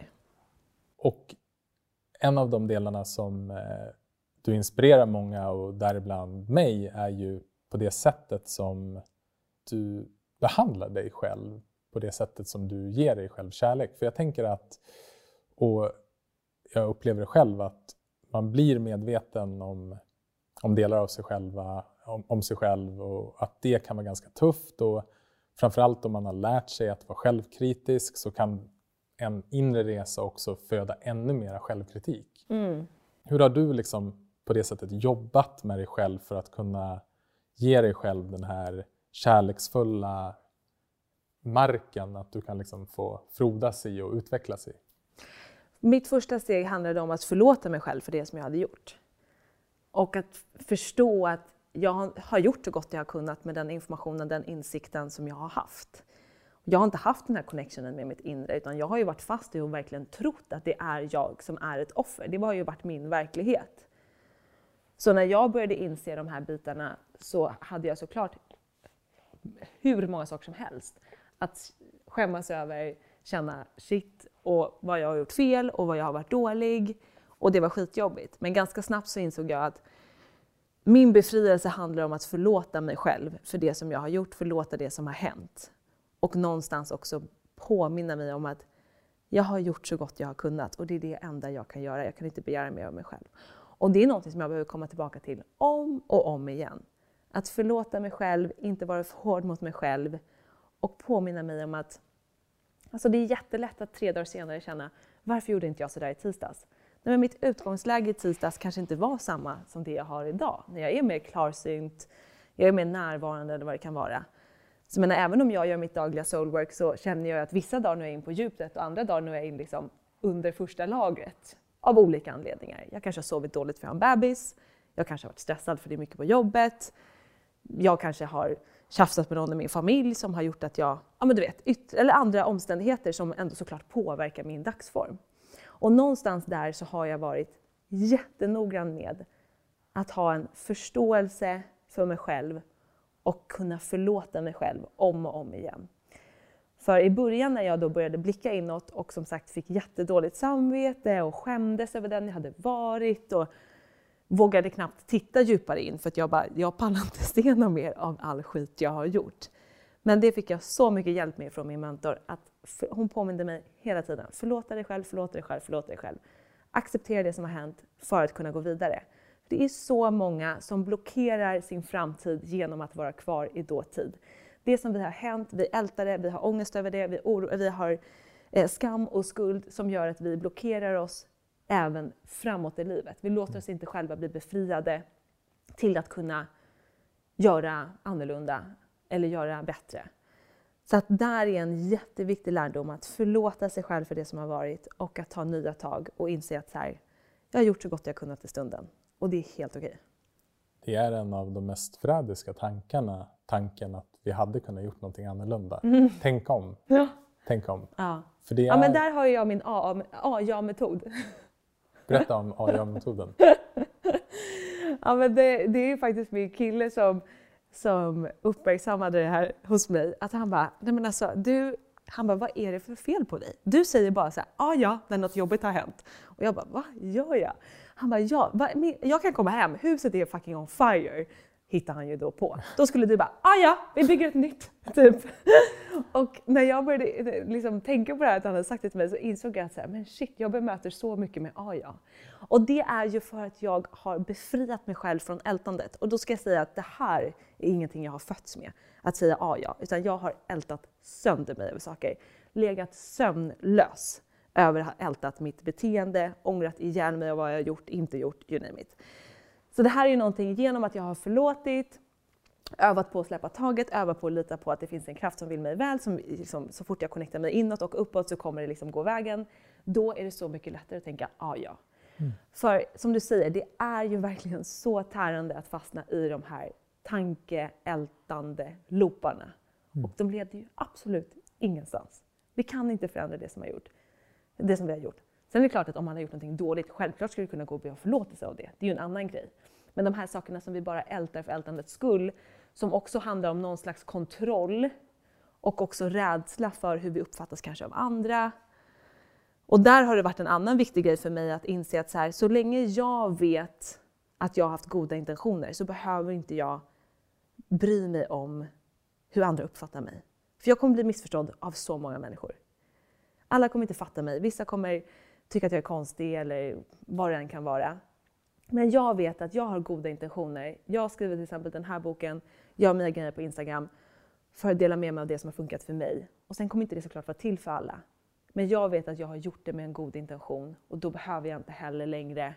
Och en av de delarna som eh, du inspirerar många och däribland mig är ju på det sättet som du behandlar dig själv, på det sättet som du ger dig själv kärlek. För jag tänker att, och jag upplever själv, att man blir medveten om, om delar av sig själva, om, om sig själv och att det kan vara ganska tufft. Och framförallt om man har lärt sig att vara självkritisk så kan en inre resa också föda ännu mer självkritik. Mm. Hur har du liksom på det sättet jobbat med dig själv för att kunna ge dig själv den här kärleksfulla marken att du kan liksom få frodas i och utvecklas i? Mitt första steg handlade om att förlåta mig själv för det som jag hade gjort. Och att förstå att jag har gjort så gott jag har kunnat med den informationen, den insikten som jag har haft. Jag har inte haft den här connectionen med mitt inre utan jag har ju varit fast i och verkligen trott att det är jag som är ett offer. Det har ju varit min verklighet. Så när jag började inse de här bitarna så hade jag såklart hur många saker som helst att skämmas över, känna shit och vad jag har gjort fel och vad jag har varit dålig. Och det var skitjobbigt. Men ganska snabbt så insåg jag att min befrielse handlar om att förlåta mig själv för det som jag har gjort, förlåta det som har hänt. Och någonstans också påminna mig om att jag har gjort så gott jag har kunnat och det är det enda jag kan göra. Jag kan inte begära mer av mig själv. Och det är något som jag behöver komma tillbaka till om och om igen. Att förlåta mig själv, inte vara för hård mot mig själv och påminna mig om att alltså det är jättelätt att tre dagar senare känna varför gjorde inte jag sådär i tisdags? Nej, men mitt utgångsläge i tisdags kanske inte var samma som det jag har idag. När jag är mer klarsynt, jag är mer närvarande eller vad det kan vara. Så menar, även om jag gör mitt dagliga soulwork så känner jag att vissa dagar nu är jag in på djupet och andra dagar nu är jag in liksom under första lagret. Av olika anledningar. Jag kanske har sovit dåligt för jag har en bebis. Jag kanske har varit stressad för det är mycket på jobbet. Jag kanske har tjafsat med någon i min familj som har gjort att jag, ja men du vet, yttre, eller andra omständigheter som ändå såklart påverkar min dagsform. Och någonstans där så har jag varit jättenoggrann med att ha en förståelse för mig själv och kunna förlåta mig själv om och om igen. För i början när jag då började blicka inåt och som sagt fick jättedåligt samvete och skämdes över den jag hade varit och vågade knappt titta djupare in för att jag bara, jag pallar inte se något mer av all skit jag har gjort. Men det fick jag så mycket hjälp med från min mentor att hon påminde mig hela tiden. Förlåta dig själv, förlåta dig själv, förlåta dig själv. Acceptera det som har hänt för att kunna gå vidare. Det är så många som blockerar sin framtid genom att vara kvar i dåtid. Det som vi har hänt, vi ältar det, vi har ångest över det, vi, oro, vi har eh, skam och skuld som gör att vi blockerar oss även framåt i livet. Vi låter oss inte själva bli befriade till att kunna göra annorlunda eller göra bättre. Så att där är en jätteviktig lärdom att förlåta sig själv för det som har varit och att ta nya tag och inse att så här, jag har gjort så gott jag kunnat i stunden och det är helt okej. Det är en av de mest förrädiska tankarna, tanken att vi hade kunnat gjort någonting annorlunda. Mm. Tänk om. Ja. Tänk om. Ja. För det är... ja, men där har jag min A-ja-metod. Berätta om A-ja-metoden. ja, men det, det är ju faktiskt min kille som som uppmärksammade det här hos mig. Att han bara, nej men alltså du, han bara, vad är det för fel på dig? Du säger bara så här, ah, ja, när något jobbigt har hänt. Och jag bara, vad gör jag? Han bara, ja, va, jag kan komma hem, huset är fucking on fire hittar han ju då på. Då skulle du bara, ah ja, vi bygger ett nytt. Typ. Och när jag började eh, liksom tänka på det här att han hade sagt det till mig så insåg jag att så här, men shit, jag bemöter så mycket med ah ja. Och det är ju för att jag har befriat mig själv från ältandet. Och då ska jag säga att det här är ingenting jag har fötts med, att säga ah ja, utan jag har ältat sönder mig över saker. Legat sömnlös över att ha ältat mitt beteende, ångrat ihjäl mig och vad jag har gjort, inte gjort, you name it. Så det här är ju någonting, genom att jag har förlåtit övat på att släppa taget, övat på att lita på att det finns en kraft som vill mig väl. Som liksom, så fort jag connectar mig inåt och uppåt så kommer det liksom gå vägen. Då är det så mycket lättare att tänka, ah, ja mm. För som du säger, det är ju verkligen så tärande att fastna i de här tankeältande looparna. Mm. Och de leder ju absolut ingenstans. Vi kan inte förändra det som, har gjort, det som vi har gjort. Sen är det klart att om man har gjort något dåligt, självklart ska du kunna gå och be om förlåtelse av det. Det är ju en annan grej. Men de här sakerna som vi bara ältar för ältandets skull, som också handlar om någon slags kontroll och också rädsla för hur vi uppfattas kanske av andra. Och där har det varit en annan viktig grej för mig att inse att så, här, så länge jag vet att jag har haft goda intentioner så behöver inte jag bry mig om hur andra uppfattar mig. För jag kommer bli missförstådd av så många människor. Alla kommer inte fatta mig. Vissa kommer tycka att jag är konstig eller vad det än kan vara. Men jag vet att jag har goda intentioner. Jag skriver till exempel den här boken, gör mina grejer på Instagram för att dela med mig av det som har funkat för mig. Och sen kommer inte det såklart vara till för alla. Men jag vet att jag har gjort det med en god intention och då behöver jag inte heller längre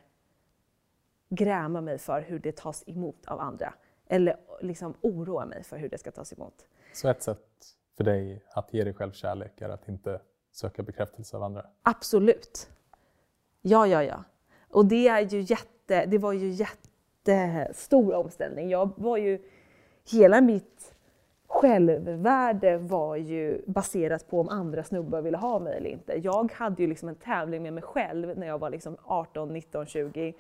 gräma mig för hur det tas emot av andra. Eller liksom oroa mig för hur det ska tas emot. Så ett sätt för dig att ge dig själv kärlek är att inte söka bekräftelse av andra? Absolut. Ja, ja, ja. Och det, är ju jätte, det var ju jättestor omställning. Jag var ju, hela mitt självvärde var ju baserat på om andra snubbar ville ha mig eller inte. Jag hade ju liksom en tävling med mig själv när jag var liksom 18, 19, 20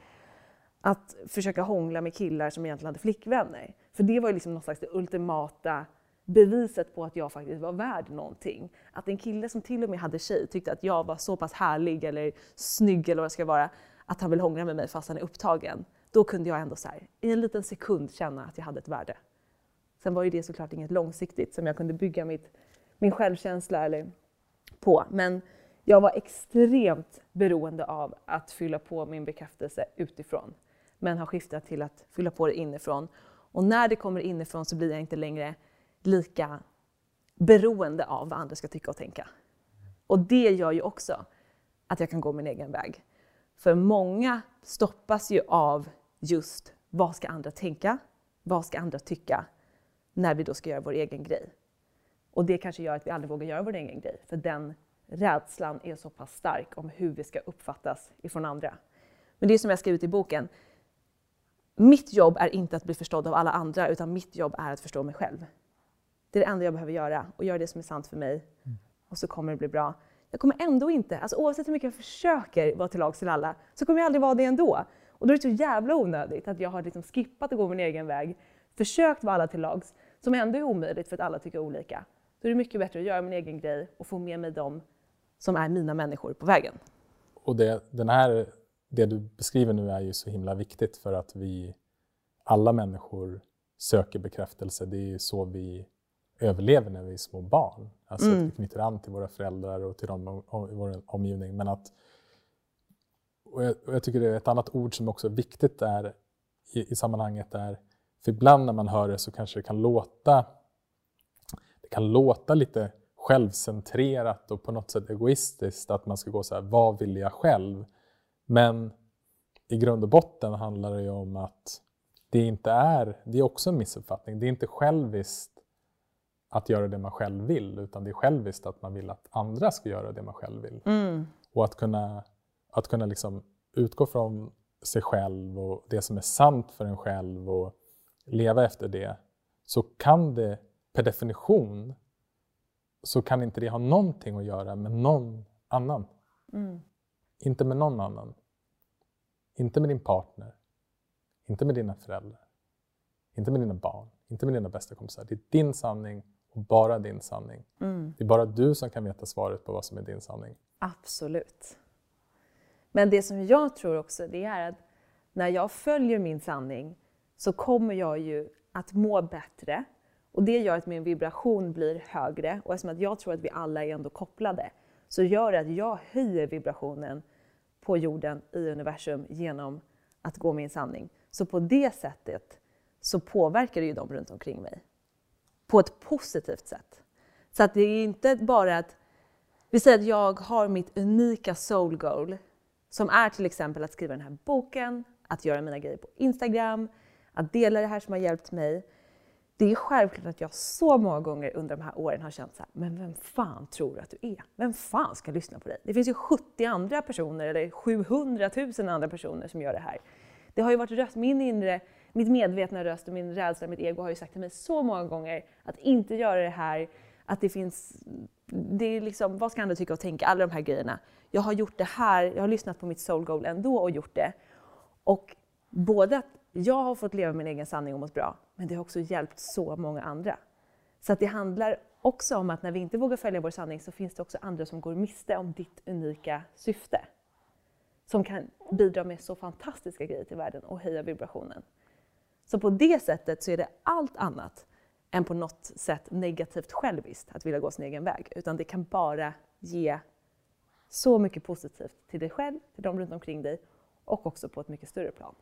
att försöka hångla med killar som egentligen hade flickvänner. För det var ju liksom något slags det ultimata beviset på att jag faktiskt var värd någonting. Att en kille som till och med hade tjej tyckte att jag var så pass härlig eller snygg eller vad det ska vara, att han vill hångla med mig fast han är upptagen. Då kunde jag ändå så här, i en liten sekund känna att jag hade ett värde. Sen var ju det såklart inget långsiktigt som jag kunde bygga mitt, min självkänsla eller på. Men jag var extremt beroende av att fylla på min bekräftelse utifrån. Men har skiftat till att fylla på det inifrån. Och när det kommer inifrån så blir jag inte längre lika beroende av vad andra ska tycka och tänka. Och det gör ju också att jag kan gå min egen väg. För många stoppas ju av just vad ska andra tänka? Vad ska andra tycka? När vi då ska göra vår egen grej. Och det kanske gör att vi aldrig vågar göra vår egen grej. För den rädslan är så pass stark om hur vi ska uppfattas ifrån andra. Men det är som jag skrivit i boken. Mitt jobb är inte att bli förstådd av alla andra, utan mitt jobb är att förstå mig själv. Det är det enda jag behöver göra och göra det som är sant för mig. Mm. Och så kommer det bli bra. Jag kommer ändå inte, alltså oavsett hur mycket jag försöker vara till lags till alla, så kommer jag aldrig vara det ändå. Och då är det så jävla onödigt att jag har liksom skippat att gå min egen väg, försökt vara alla till lags, som ändå är omöjligt för att alla tycker olika. Då är det mycket bättre att göra min egen grej och få med mig dem som är mina människor på vägen. Och det, den här, det du beskriver nu är ju så himla viktigt för att vi, alla människor söker bekräftelse. Det är ju så vi överlever när vi är små barn. Alltså mm. att vi knyter an till våra föräldrar och till dem i vår omgivning. Men att, och jag, och jag, tycker det är ett annat ord som också är viktigt där i, i sammanhanget är, för ibland när man hör det så kanske det kan låta det kan låta lite självcentrerat och på något sätt egoistiskt att man ska gå så här, vad vill jag själv? Men i grund och botten handlar det ju om att det inte är, det är också en missuppfattning, det är inte själviskt att göra det man själv vill, utan det är själviskt att man vill att andra ska göra det man själv vill. Mm. Och att kunna, att kunna liksom utgå från sig själv och det som är sant för en själv och leva efter det, så kan det per definition så kan inte det ha någonting att göra med någon annan. Mm. Inte med någon annan. Inte med din partner. Inte med dina föräldrar. Inte med dina barn. Inte med dina bästa kompisar. Det är din sanning och bara din sanning. Mm. Det är bara du som kan veta svaret på vad som är din sanning. Absolut. Men det som jag tror också, det är att när jag följer min sanning så kommer jag ju att må bättre och det gör att min vibration blir högre och eftersom att jag tror att vi alla är ändå kopplade så gör det att jag höjer vibrationen på jorden i universum genom att gå min sanning. Så på det sättet så påverkar det ju dem runt omkring mig på ett positivt sätt. Så att det är inte bara att vi säger att jag har mitt unika soul goal som är till exempel att skriva den här boken, att göra mina grejer på Instagram, att dela det här som har hjälpt mig. Det är självklart att jag så många gånger under de här åren har känt så här, men vem fan tror du att du är? Vem fan ska lyssna på dig? Det finns ju 70 andra personer eller 700 000 andra personer som gör det här. Det har ju varit röst, min inre, mitt medvetna röst och min rädsla, mitt ego har ju sagt till mig så många gånger att inte göra det här, att det finns, det är liksom, vad ska andra tycka och tänka, alla de här grejerna. Jag har gjort det här, jag har lyssnat på mitt soul goal ändå och gjort det. Och både att jag har fått leva min egen sanning och mått bra, men det har också hjälpt så många andra. Så att det handlar också om att när vi inte vågar följa vår sanning så finns det också andra som går miste om ditt unika syfte. Som kan bidra med så fantastiska grejer till världen och höja vibrationen. Så på det sättet så är det allt annat än på något sätt negativt själviskt att vilja gå sin egen väg. Utan det kan bara ge så mycket positivt till dig själv, till de runt omkring dig och också på ett mycket större plan.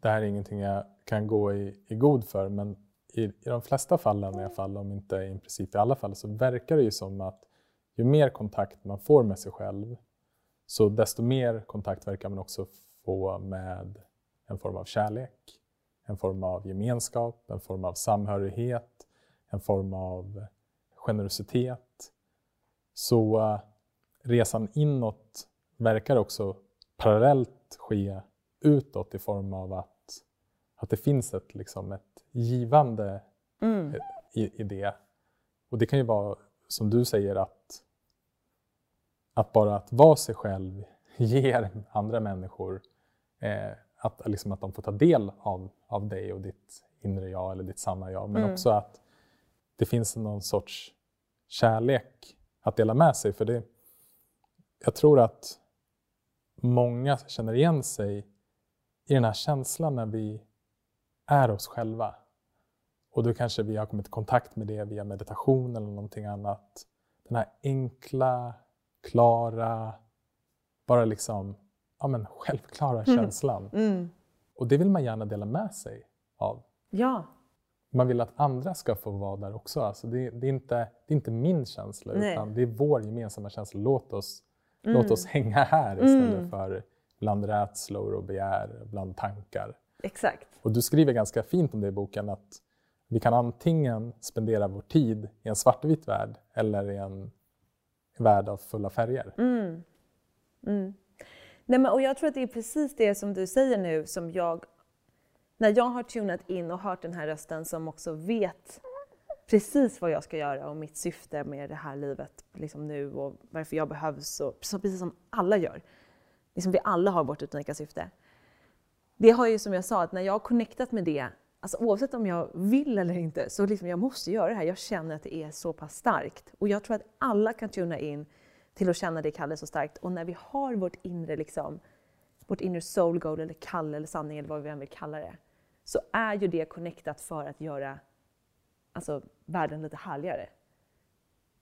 Det här är ingenting jag kan gå i, i god för men i, i de flesta fallen i alla fall, om inte i princip i alla fall, så verkar det ju som att ju mer kontakt man får med sig själv så desto mer kontakt verkar man också få med en form av kärlek, en form av gemenskap, en form av samhörighet, en form av generositet. Så uh, resan inåt verkar också parallellt ske utåt i form av att, att det finns ett, liksom, ett givande mm. i, i det. Och det kan ju vara, som du säger, att, att bara att vara sig själv ger andra människor eh, att, liksom, att de får ta del av, av dig och ditt inre jag eller ditt sanna jag. Men mm. också att det finns någon sorts kärlek att dela med sig. För det, jag tror att många känner igen sig i den här känslan när vi är oss själva. Och då kanske vi har kommit i kontakt med det via meditation eller någonting annat. Den här enkla, klara, bara liksom ja, men självklara mm. känslan. Mm. Och det vill man gärna dela med sig av. Ja. Man vill att andra ska få vara där också. Alltså det, det är, inte, det är inte min känsla, Nej. utan det är vår gemensamma känsla. Låt oss, mm. låt oss hänga här istället mm. för bland rädslor och begär, bland tankar. Exakt. Och du skriver ganska fint om det i boken att vi kan antingen spendera vår tid i en svartvit värld eller i en värld av fulla färger. Mm. Nej, men, och jag tror att det är precis det som du säger nu som jag, när jag har tunat in och hört den här rösten som också vet precis vad jag ska göra och mitt syfte med det här livet liksom nu och varför jag behövs, och, precis som alla gör. Liksom vi alla har vårt unika syfte. Det har ju som jag sa, att när jag har connectat med det, alltså oavsett om jag vill eller inte, så liksom jag måste göra det här. Jag känner att det är så pass starkt. Och jag tror att alla kan tuna in till att känna det Kalle så starkt. Och när vi har vårt inre, liksom, vårt inre soul goal eller Kalle eller sanning eller vad vi än vill kalla det, så är ju det connectat för att göra alltså, världen lite härligare.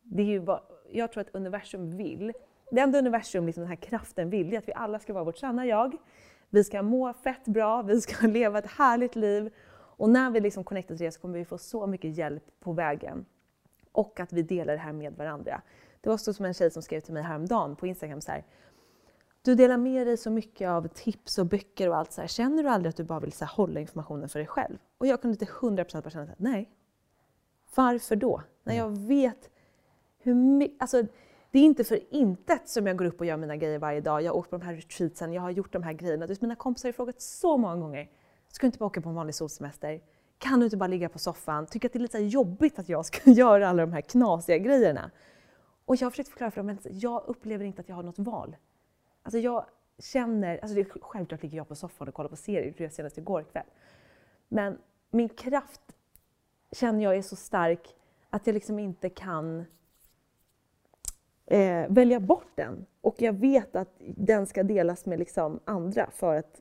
Det är ju vad, jag tror att universum vill, det enda universum, liksom den här kraften vill, är att vi alla ska vara vårt sanna jag. Vi ska må fett bra, vi ska leva ett härligt liv. Och när vi liksom connectar till det så kommer vi få så mycket hjälp på vägen. Och att vi delar det här med varandra. Det var så som en tjej som skrev till mig häromdagen på Instagram så här, Du delar med dig så mycket av tips och böcker och allt så här. Känner du aldrig att du bara vill så här, hålla informationen för dig själv? Och jag kunde till 100% bara känna att nej. Varför då? När jag vet hur mycket... Alltså, det är inte för intet som jag går upp och gör mina grejer varje dag. Jag har åkt på de här retreatsen, jag har gjort de här grejerna. Mina kompisar har frågat så många gånger. Ska du inte bara åka på en vanlig solsemester? Kan du inte bara ligga på soffan? Tycker att det är lite jobbigt att jag ska göra alla de här knasiga grejerna? Och jag har försökt förklara för dem att alltså, jag upplever inte att jag har något val. Alltså jag känner, alltså det, självklart ligger jag på soffan och kollar på serier, det senast igår kväll. Men min kraft känner jag är så stark att jag liksom inte kan eh, välja bort den. Och jag vet att den ska delas med liksom andra för att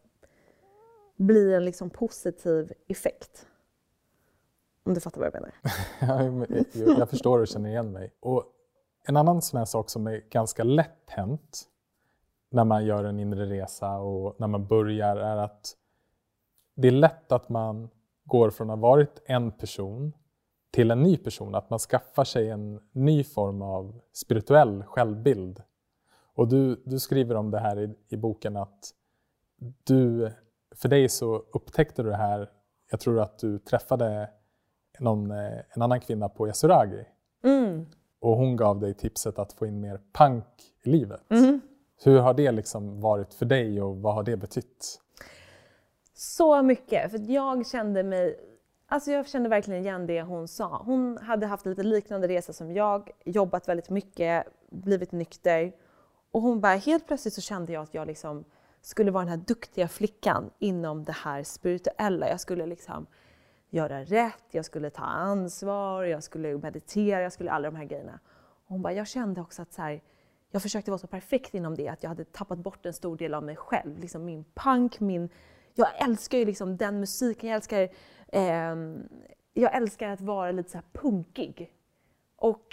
bli en liksom positiv effekt. Om du fattar vad jag menar? jag, jag förstår och känner igen mig. Och en annan sån här sak som är ganska lätt hänt när man gör en inre resa och när man börjar är att det är lätt att man går från att ha varit en person till en ny person, att man skaffar sig en ny form av spirituell självbild. Och du, du skriver om det här i, i boken att du, för dig så upptäckte du det här, jag tror att du träffade någon, eh, en annan kvinna på Yasuragi Mm och hon gav dig tipset att få in mer punk i livet. Mm. Hur har det liksom varit för dig och vad har det betytt? Så mycket, för jag kände mig Alltså jag kände verkligen igen det hon sa. Hon hade haft lite liknande resa som jag, jobbat väldigt mycket, blivit nykter. Och hon bara, helt plötsligt så kände jag att jag liksom skulle vara den här duktiga flickan inom det här spirituella. Jag skulle liksom göra rätt, jag skulle ta ansvar, jag skulle meditera, jag skulle alla de här grejerna. Och hon bara, jag kände också att så här, jag försökte vara så perfekt inom det att jag hade tappat bort en stor del av mig själv. Liksom min punk, min... Jag älskar ju liksom den musiken, jag älskar, eh, jag älskar att vara lite så här punkig. Och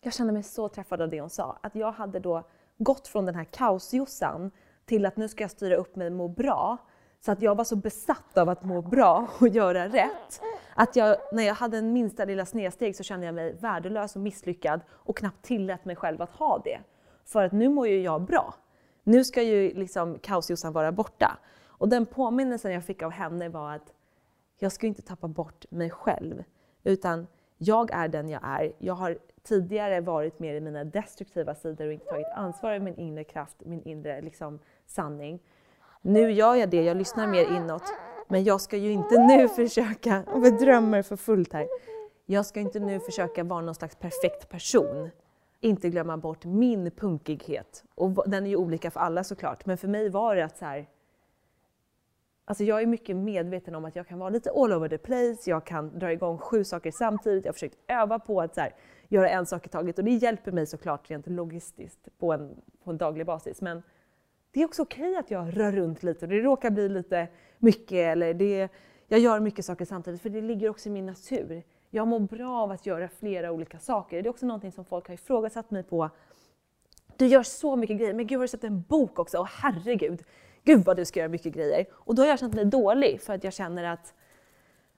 jag kände mig så träffad av det hon sa. Att jag hade då gått från den här kaosjossan till att nu ska jag styra upp mig och må bra. Så att jag var så besatt av att må bra och göra rätt. Att jag, när jag hade en minsta lilla snedsteg så kände jag mig värdelös och misslyckad och knappt tillät mig själv att ha det. För att nu mår ju jag bra. Nu ska ju liksom kaosjossan vara borta. Och den påminnelsen jag fick av henne var att jag ska inte tappa bort mig själv. Utan jag är den jag är. Jag har tidigare varit mer i mina destruktiva sidor och inte tagit ansvar för min inre kraft, min inre liksom, sanning. Nu gör jag det, jag lyssnar mer inåt. Men jag ska ju inte nu försöka, och jag drömmer för fullt här. Jag ska inte nu försöka vara någon slags perfekt person. Inte glömma bort min punkighet. Och den är ju olika för alla såklart. Men för mig var det att så här, Alltså jag är mycket medveten om att jag kan vara lite all over the place, jag kan dra igång sju saker samtidigt. Jag har försökt öva på att så här, göra en sak i taget och det hjälper mig såklart rent logistiskt på en, på en daglig basis. Men det är också okej att jag rör runt lite och det råkar bli lite mycket eller det, jag gör mycket saker samtidigt för det ligger också i min natur. Jag mår bra av att göra flera olika saker. Det är också någonting som folk har ifrågasatt mig på. Du gör så mycket grejer, men gud har du sett en bok också? Åh herregud! Gud vad du ska göra mycket grejer. Och då har jag känt mig dålig för att jag känner att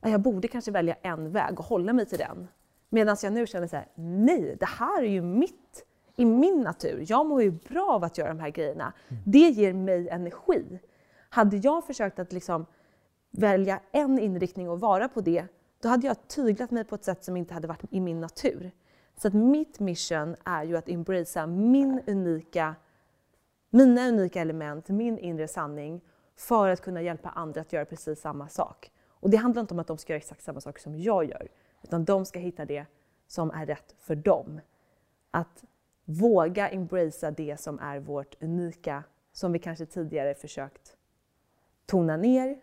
jag borde kanske välja en väg och hålla mig till den. Medan jag nu känner så här, nej, det här är ju mitt, i min natur. Jag mår ju bra av att göra de här grejerna. Det ger mig energi. Hade jag försökt att liksom välja en inriktning och vara på det, då hade jag tyglat mig på ett sätt som inte hade varit i min natur. Så att mitt mission är ju att embracea min unika mina unika element, min inre sanning för att kunna hjälpa andra att göra precis samma sak. Och det handlar inte om att de ska göra exakt samma sak som jag gör, utan de ska hitta det som är rätt för dem. Att våga embracea det som är vårt unika, som vi kanske tidigare försökt tona ner,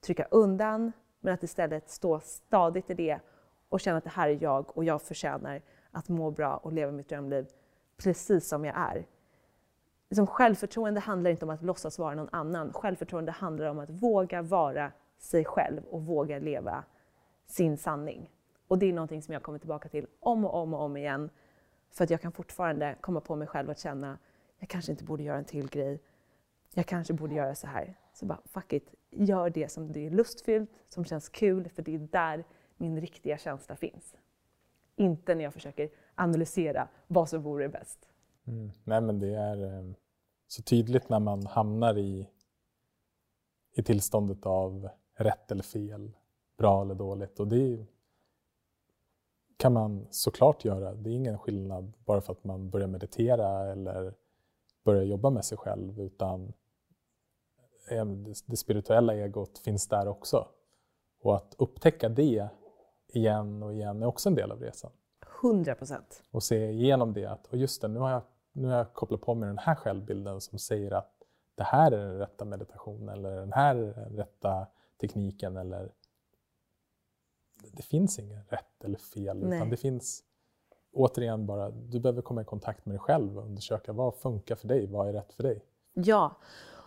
trycka undan, men att istället stå stadigt i det och känna att det här är jag och jag förtjänar att må bra och leva mitt drömliv precis som jag är liksom självförtroende handlar inte om att låtsas vara någon annan. Självförtroende handlar om att våga vara sig själv och våga leva sin sanning. Och det är någonting som jag kommer tillbaka till om och om och om igen. För att jag kan fortfarande komma på mig själv att känna, jag kanske inte borde göra en till grej. Jag kanske borde göra så här. Så bara, fuck it. Gör det som det är lustfyllt, som känns kul, för det är där min riktiga känsla finns. Inte när jag försöker analysera vad som vore bäst. Mm. Nej, men det är eh, så tydligt när man hamnar i, i tillståndet av rätt eller fel, bra eller dåligt. Och det kan man såklart göra. Det är ingen skillnad bara för att man börjar meditera eller börjar jobba med sig själv, utan eh, det spirituella egot finns där också. Och att upptäcka det igen och igen är också en del av resan. 100 procent. Och se igenom det att, och just det, nu har jag nu har jag kopplat på mig den här självbilden som säger att det här är den rätta meditationen eller den här är den rätta tekniken eller det finns ingen rätt eller fel Nej. utan det finns återigen bara, du behöver komma i kontakt med dig själv och undersöka vad funkar för dig, vad är rätt för dig? Ja,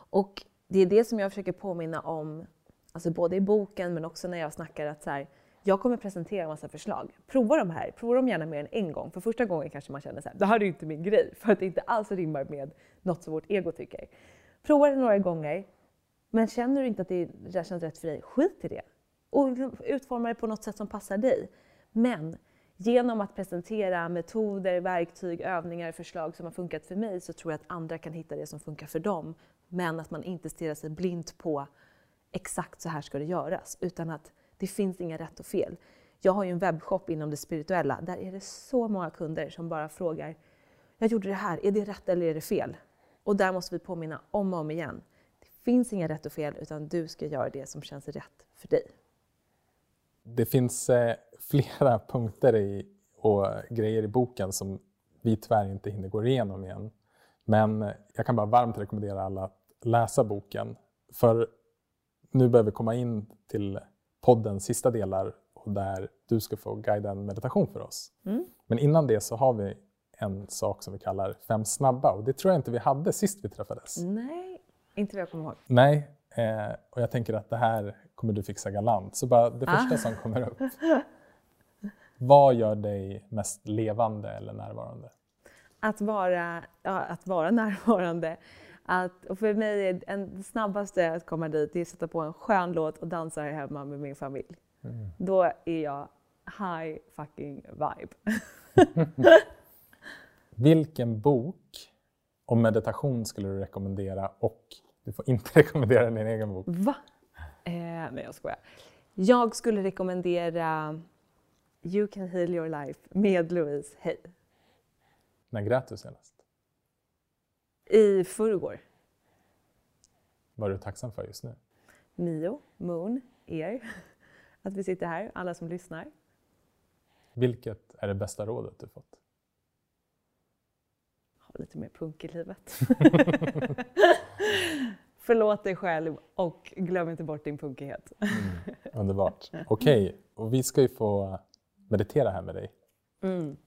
och det är det som jag försöker påminna om, alltså både i boken men också när jag snackar att så här, jag kommer presentera en massa förslag. Prova de här, prova dem gärna mer än en gång. För första gången kanske man känner så här, det här är inte min grej, för att det inte alls rimmar med något som vårt ego tycker. Prova det några gånger, men känner du inte att det känns rätt för dig, skit i det. Och utforma det på något sätt som passar dig. Men genom att presentera metoder, verktyg, övningar, förslag som har funkat för mig så tror jag att andra kan hitta det som funkar för dem. Men att man inte stirrar sig blint på exakt så här ska det göras, utan att Det finns inga rätt och fel. Jag har ju en webbshop inom det spirituella. Där är det så många kunder som bara frågar, jag gjorde det här, är det rätt eller är det fel? Och där måste vi påminna om och om igen. Det finns inga rätt och fel, utan du ska göra det som känns rätt för dig. Det finns eh, flera punkter i, och grejer i boken som vi tyvärr inte hinner gå igenom igen. Men jag kan bara varmt rekommendera alla att läsa boken. För nu börjar vi komma in till poddens sista delar och där du ska få guida en meditation för oss. Mm. Men innan det så har vi en sak som vi kallar fem snabba och det tror jag inte vi hade sist vi träffades. Nej, inte vad jag kommer ihåg. Nej, eh, och jag tänker att det här kommer du fixa galant. Så bara det första Ah. som kommer upp. Vad gör dig mest levande eller närvarande? Att vara, ja, att vara närvarande. Att, och för mig är en, det snabbaste att komma dit det är att sätta på en skön låt och dansa här hemma med min familj. Då är jag high fucking vibe. Vilken bok om meditation skulle du rekommendera och du får inte rekommendera din egen bok. Va? Eh, nej, jag skojar. Jag skulle rekommendera You can heal your life med Louise Hay. När grät du senast? I förrgår. Vad är du tacksam för just nu? Mio, Moon, er. Att vi sitter här, alla som lyssnar. Vilket är det bästa rådet du fått? Ha lite mer punk i livet. Förlåt dig själv och glöm inte bort din punkighet. Underbart. Okej, och vi ska ju få meditera här med dig. Mm.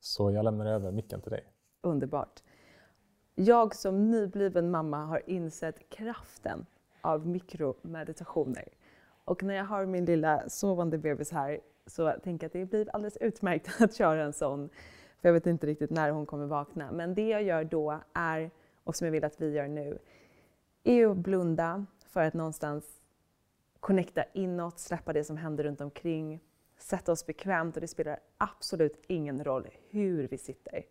Så jag lämnar över micken till dig. Underbart. Jag som nybliven mamma har insett kraften av mikromeditationer. Och när jag har min lilla sovande bebis här så tänker jag att det blir alldeles utmärkt att köra en sån. För jag vet inte riktigt när hon kommer vakna. Men det jag gör då är, och som jag vill att vi gör nu, är att blunda för att någonstans connecta inåt, släppa det som händer runt omkring, sätta oss bekvämt och det spelar absolut ingen roll hur vi sitter.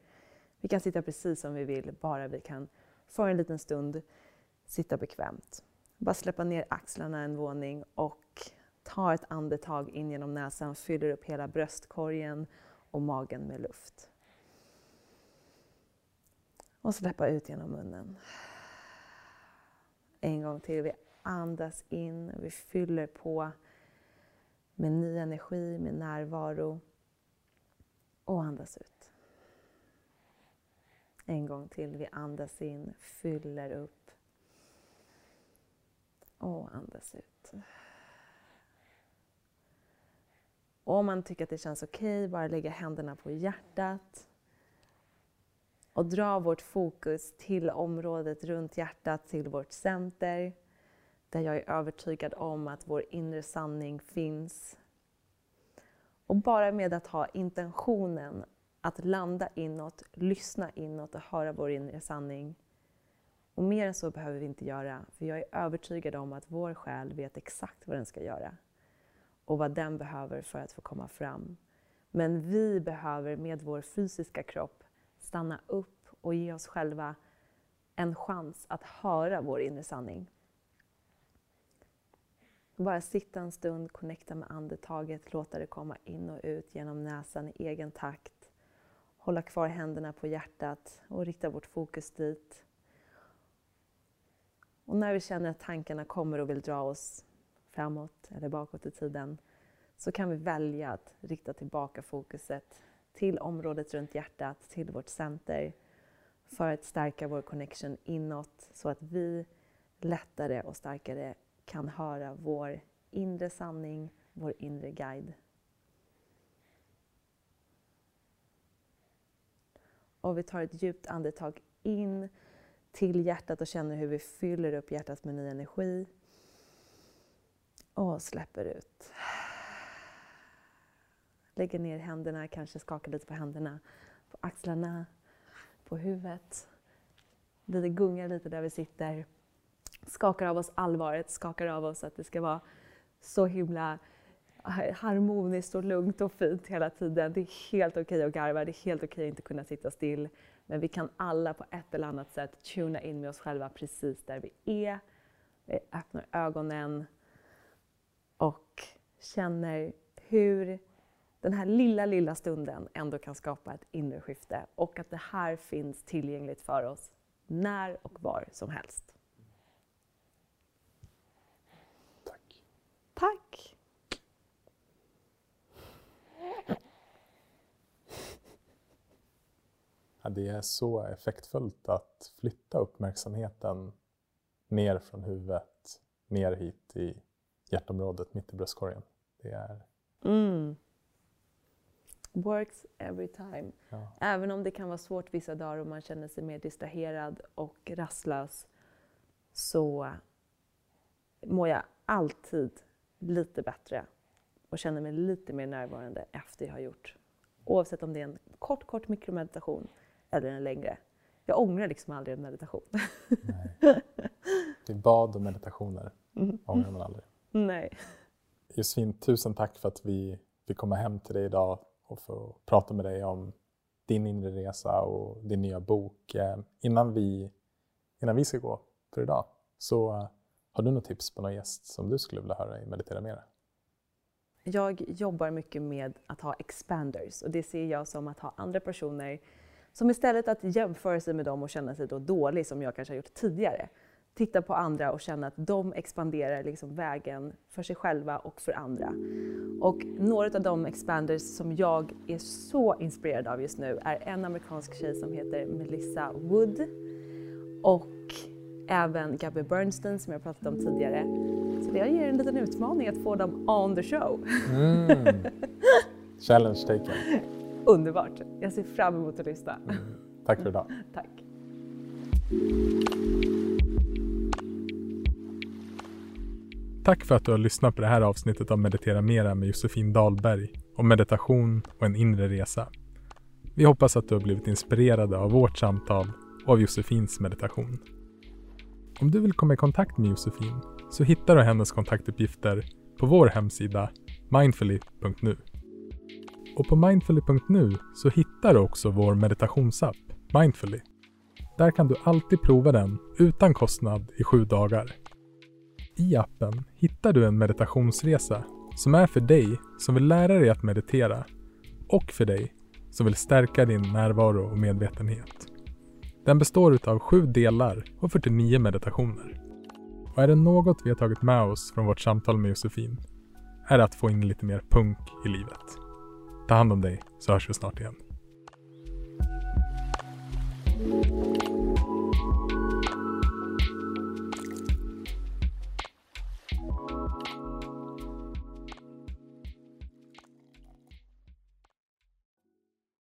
Vi kan sitta precis som vi vill, bara vi kan för en liten stund sitta bekvämt. Bara släppa ner axlarna en våning och ta ett andetag in genom näsan, fyller upp hela bröstkorgen och magen med luft. Och släppa ut genom munnen. En gång till. Vi andas in, vi fyller på med ny energi, med närvaro. Och andas ut. En gång till. Vi andas in, fyller upp. Och andas ut. Och om man tycker att det känns okej, bara lägga händerna på hjärtat. Och dra vårt fokus till området runt hjärtat, till vårt center. Där jag är övertygad om att vår inre sanning finns. Och bara med att ha intentionen att landa inåt, lyssna inåt och höra vår inre sanning. Och mer än så behöver vi inte göra, för jag är övertygad om att vår själ vet exakt vad den ska göra och vad den behöver för att få komma fram. Men vi behöver med vår fysiska kropp stanna upp och ge oss själva en chans att höra vår inre sanning. Bara sitta en stund, connecta med andetaget, låta det komma in och ut genom näsan i egen takt. Hålla kvar händerna på hjärtat och rikta vårt fokus dit. Och när vi känner att tankarna kommer och vill dra oss framåt eller bakåt i tiden så kan vi välja att rikta tillbaka fokuset till området runt hjärtat, till vårt center för att stärka vår connection inåt så att vi lättare och starkare kan höra vår inre sanning, vår inre guide. Och vi tar ett djupt andetag in till hjärtat och känner hur vi fyller upp hjärtat med ny energi. Och släpper ut. Lägger ner händerna, kanske skakar lite på händerna, på axlarna, på huvudet. Vi gungar lite där vi sitter. Skakar av oss allvaret, skakar av oss att det ska vara så himla harmoniskt och lugnt och fint hela tiden. Det är helt okej att garva, det är helt okej att inte kunna sitta still. Men vi kan alla på ett eller annat sätt tuna in med oss själva precis där vi är. Vi öppnar ögonen och känner hur den här lilla, lilla stunden ändå kan skapa ett inre skifte och att det här finns tillgängligt för oss när och var som helst. Tack. Tack! Ja, det är så effektfullt att flytta uppmärksamheten ner från huvudet, ner hit i hjärtområdet, mitt i bröstkorgen. Det är... Mm. Works every time. Ja. Även om det kan vara svårt vissa dagar och man känner sig mer distraherad och rastlös så mår jag alltid lite bättre och känner mig lite mer närvarande efter jag har gjort. Oavsett om det är en kort, kort mikromeditation eller en längre. Jag ångrar liksom aldrig en meditation. Nej. Det är bad och meditationer ångrar man aldrig. Nej. Josefin, tusen tack för att vi fick komma hem till dig idag och få prata med dig om din inre resa och din nya bok. Eh, innan vi, innan vi ska gå för idag, så eh, har du något tips på någon gäst som du skulle vilja höra i Meditera Mera? Jag jobbar mycket med att ha expanders och det ser jag som att ha andra personer som istället att jämföra sig med dem och känna sig då dålig som jag kanske har gjort tidigare, titta på andra och känna att de expanderar liksom vägen för sig själva och för andra. Och några av de expanders som jag är så inspirerad av just nu är en amerikansk tjej som heter Melissa Wood och även Gabby Bernstein som jag pratat om tidigare. Så jag ger en liten utmaning att få dem on the show. Mm. Challenge taken. Underbart! Jag ser fram emot att lyssna. Tack för idag. Tack! Tack för att du har lyssnat på det här avsnittet av Meditera Mera med Josefin Dahlberg om meditation och en inre resa. Vi hoppas att du har blivit inspirerad av vårt samtal och av Josefins meditation. Om du vill komma i kontakt med Josefin så hittar du hennes kontaktuppgifter på vår hemsida mindfully.nu. Och på mindfully.nu så hittar du också vår meditationsapp Mindfully. Där kan du alltid prova den utan kostnad i sju dagar. I appen hittar du en meditationsresa som är för dig som vill lära dig att meditera och för dig som vill stärka din närvaro och medvetenhet. Den består av sju delar och 49 meditationer. Och är det något vi har tagit med oss från vårt samtal med Josefin är det att få in lite mer punk i livet. Ta hand om dig så hörs vi snart igen.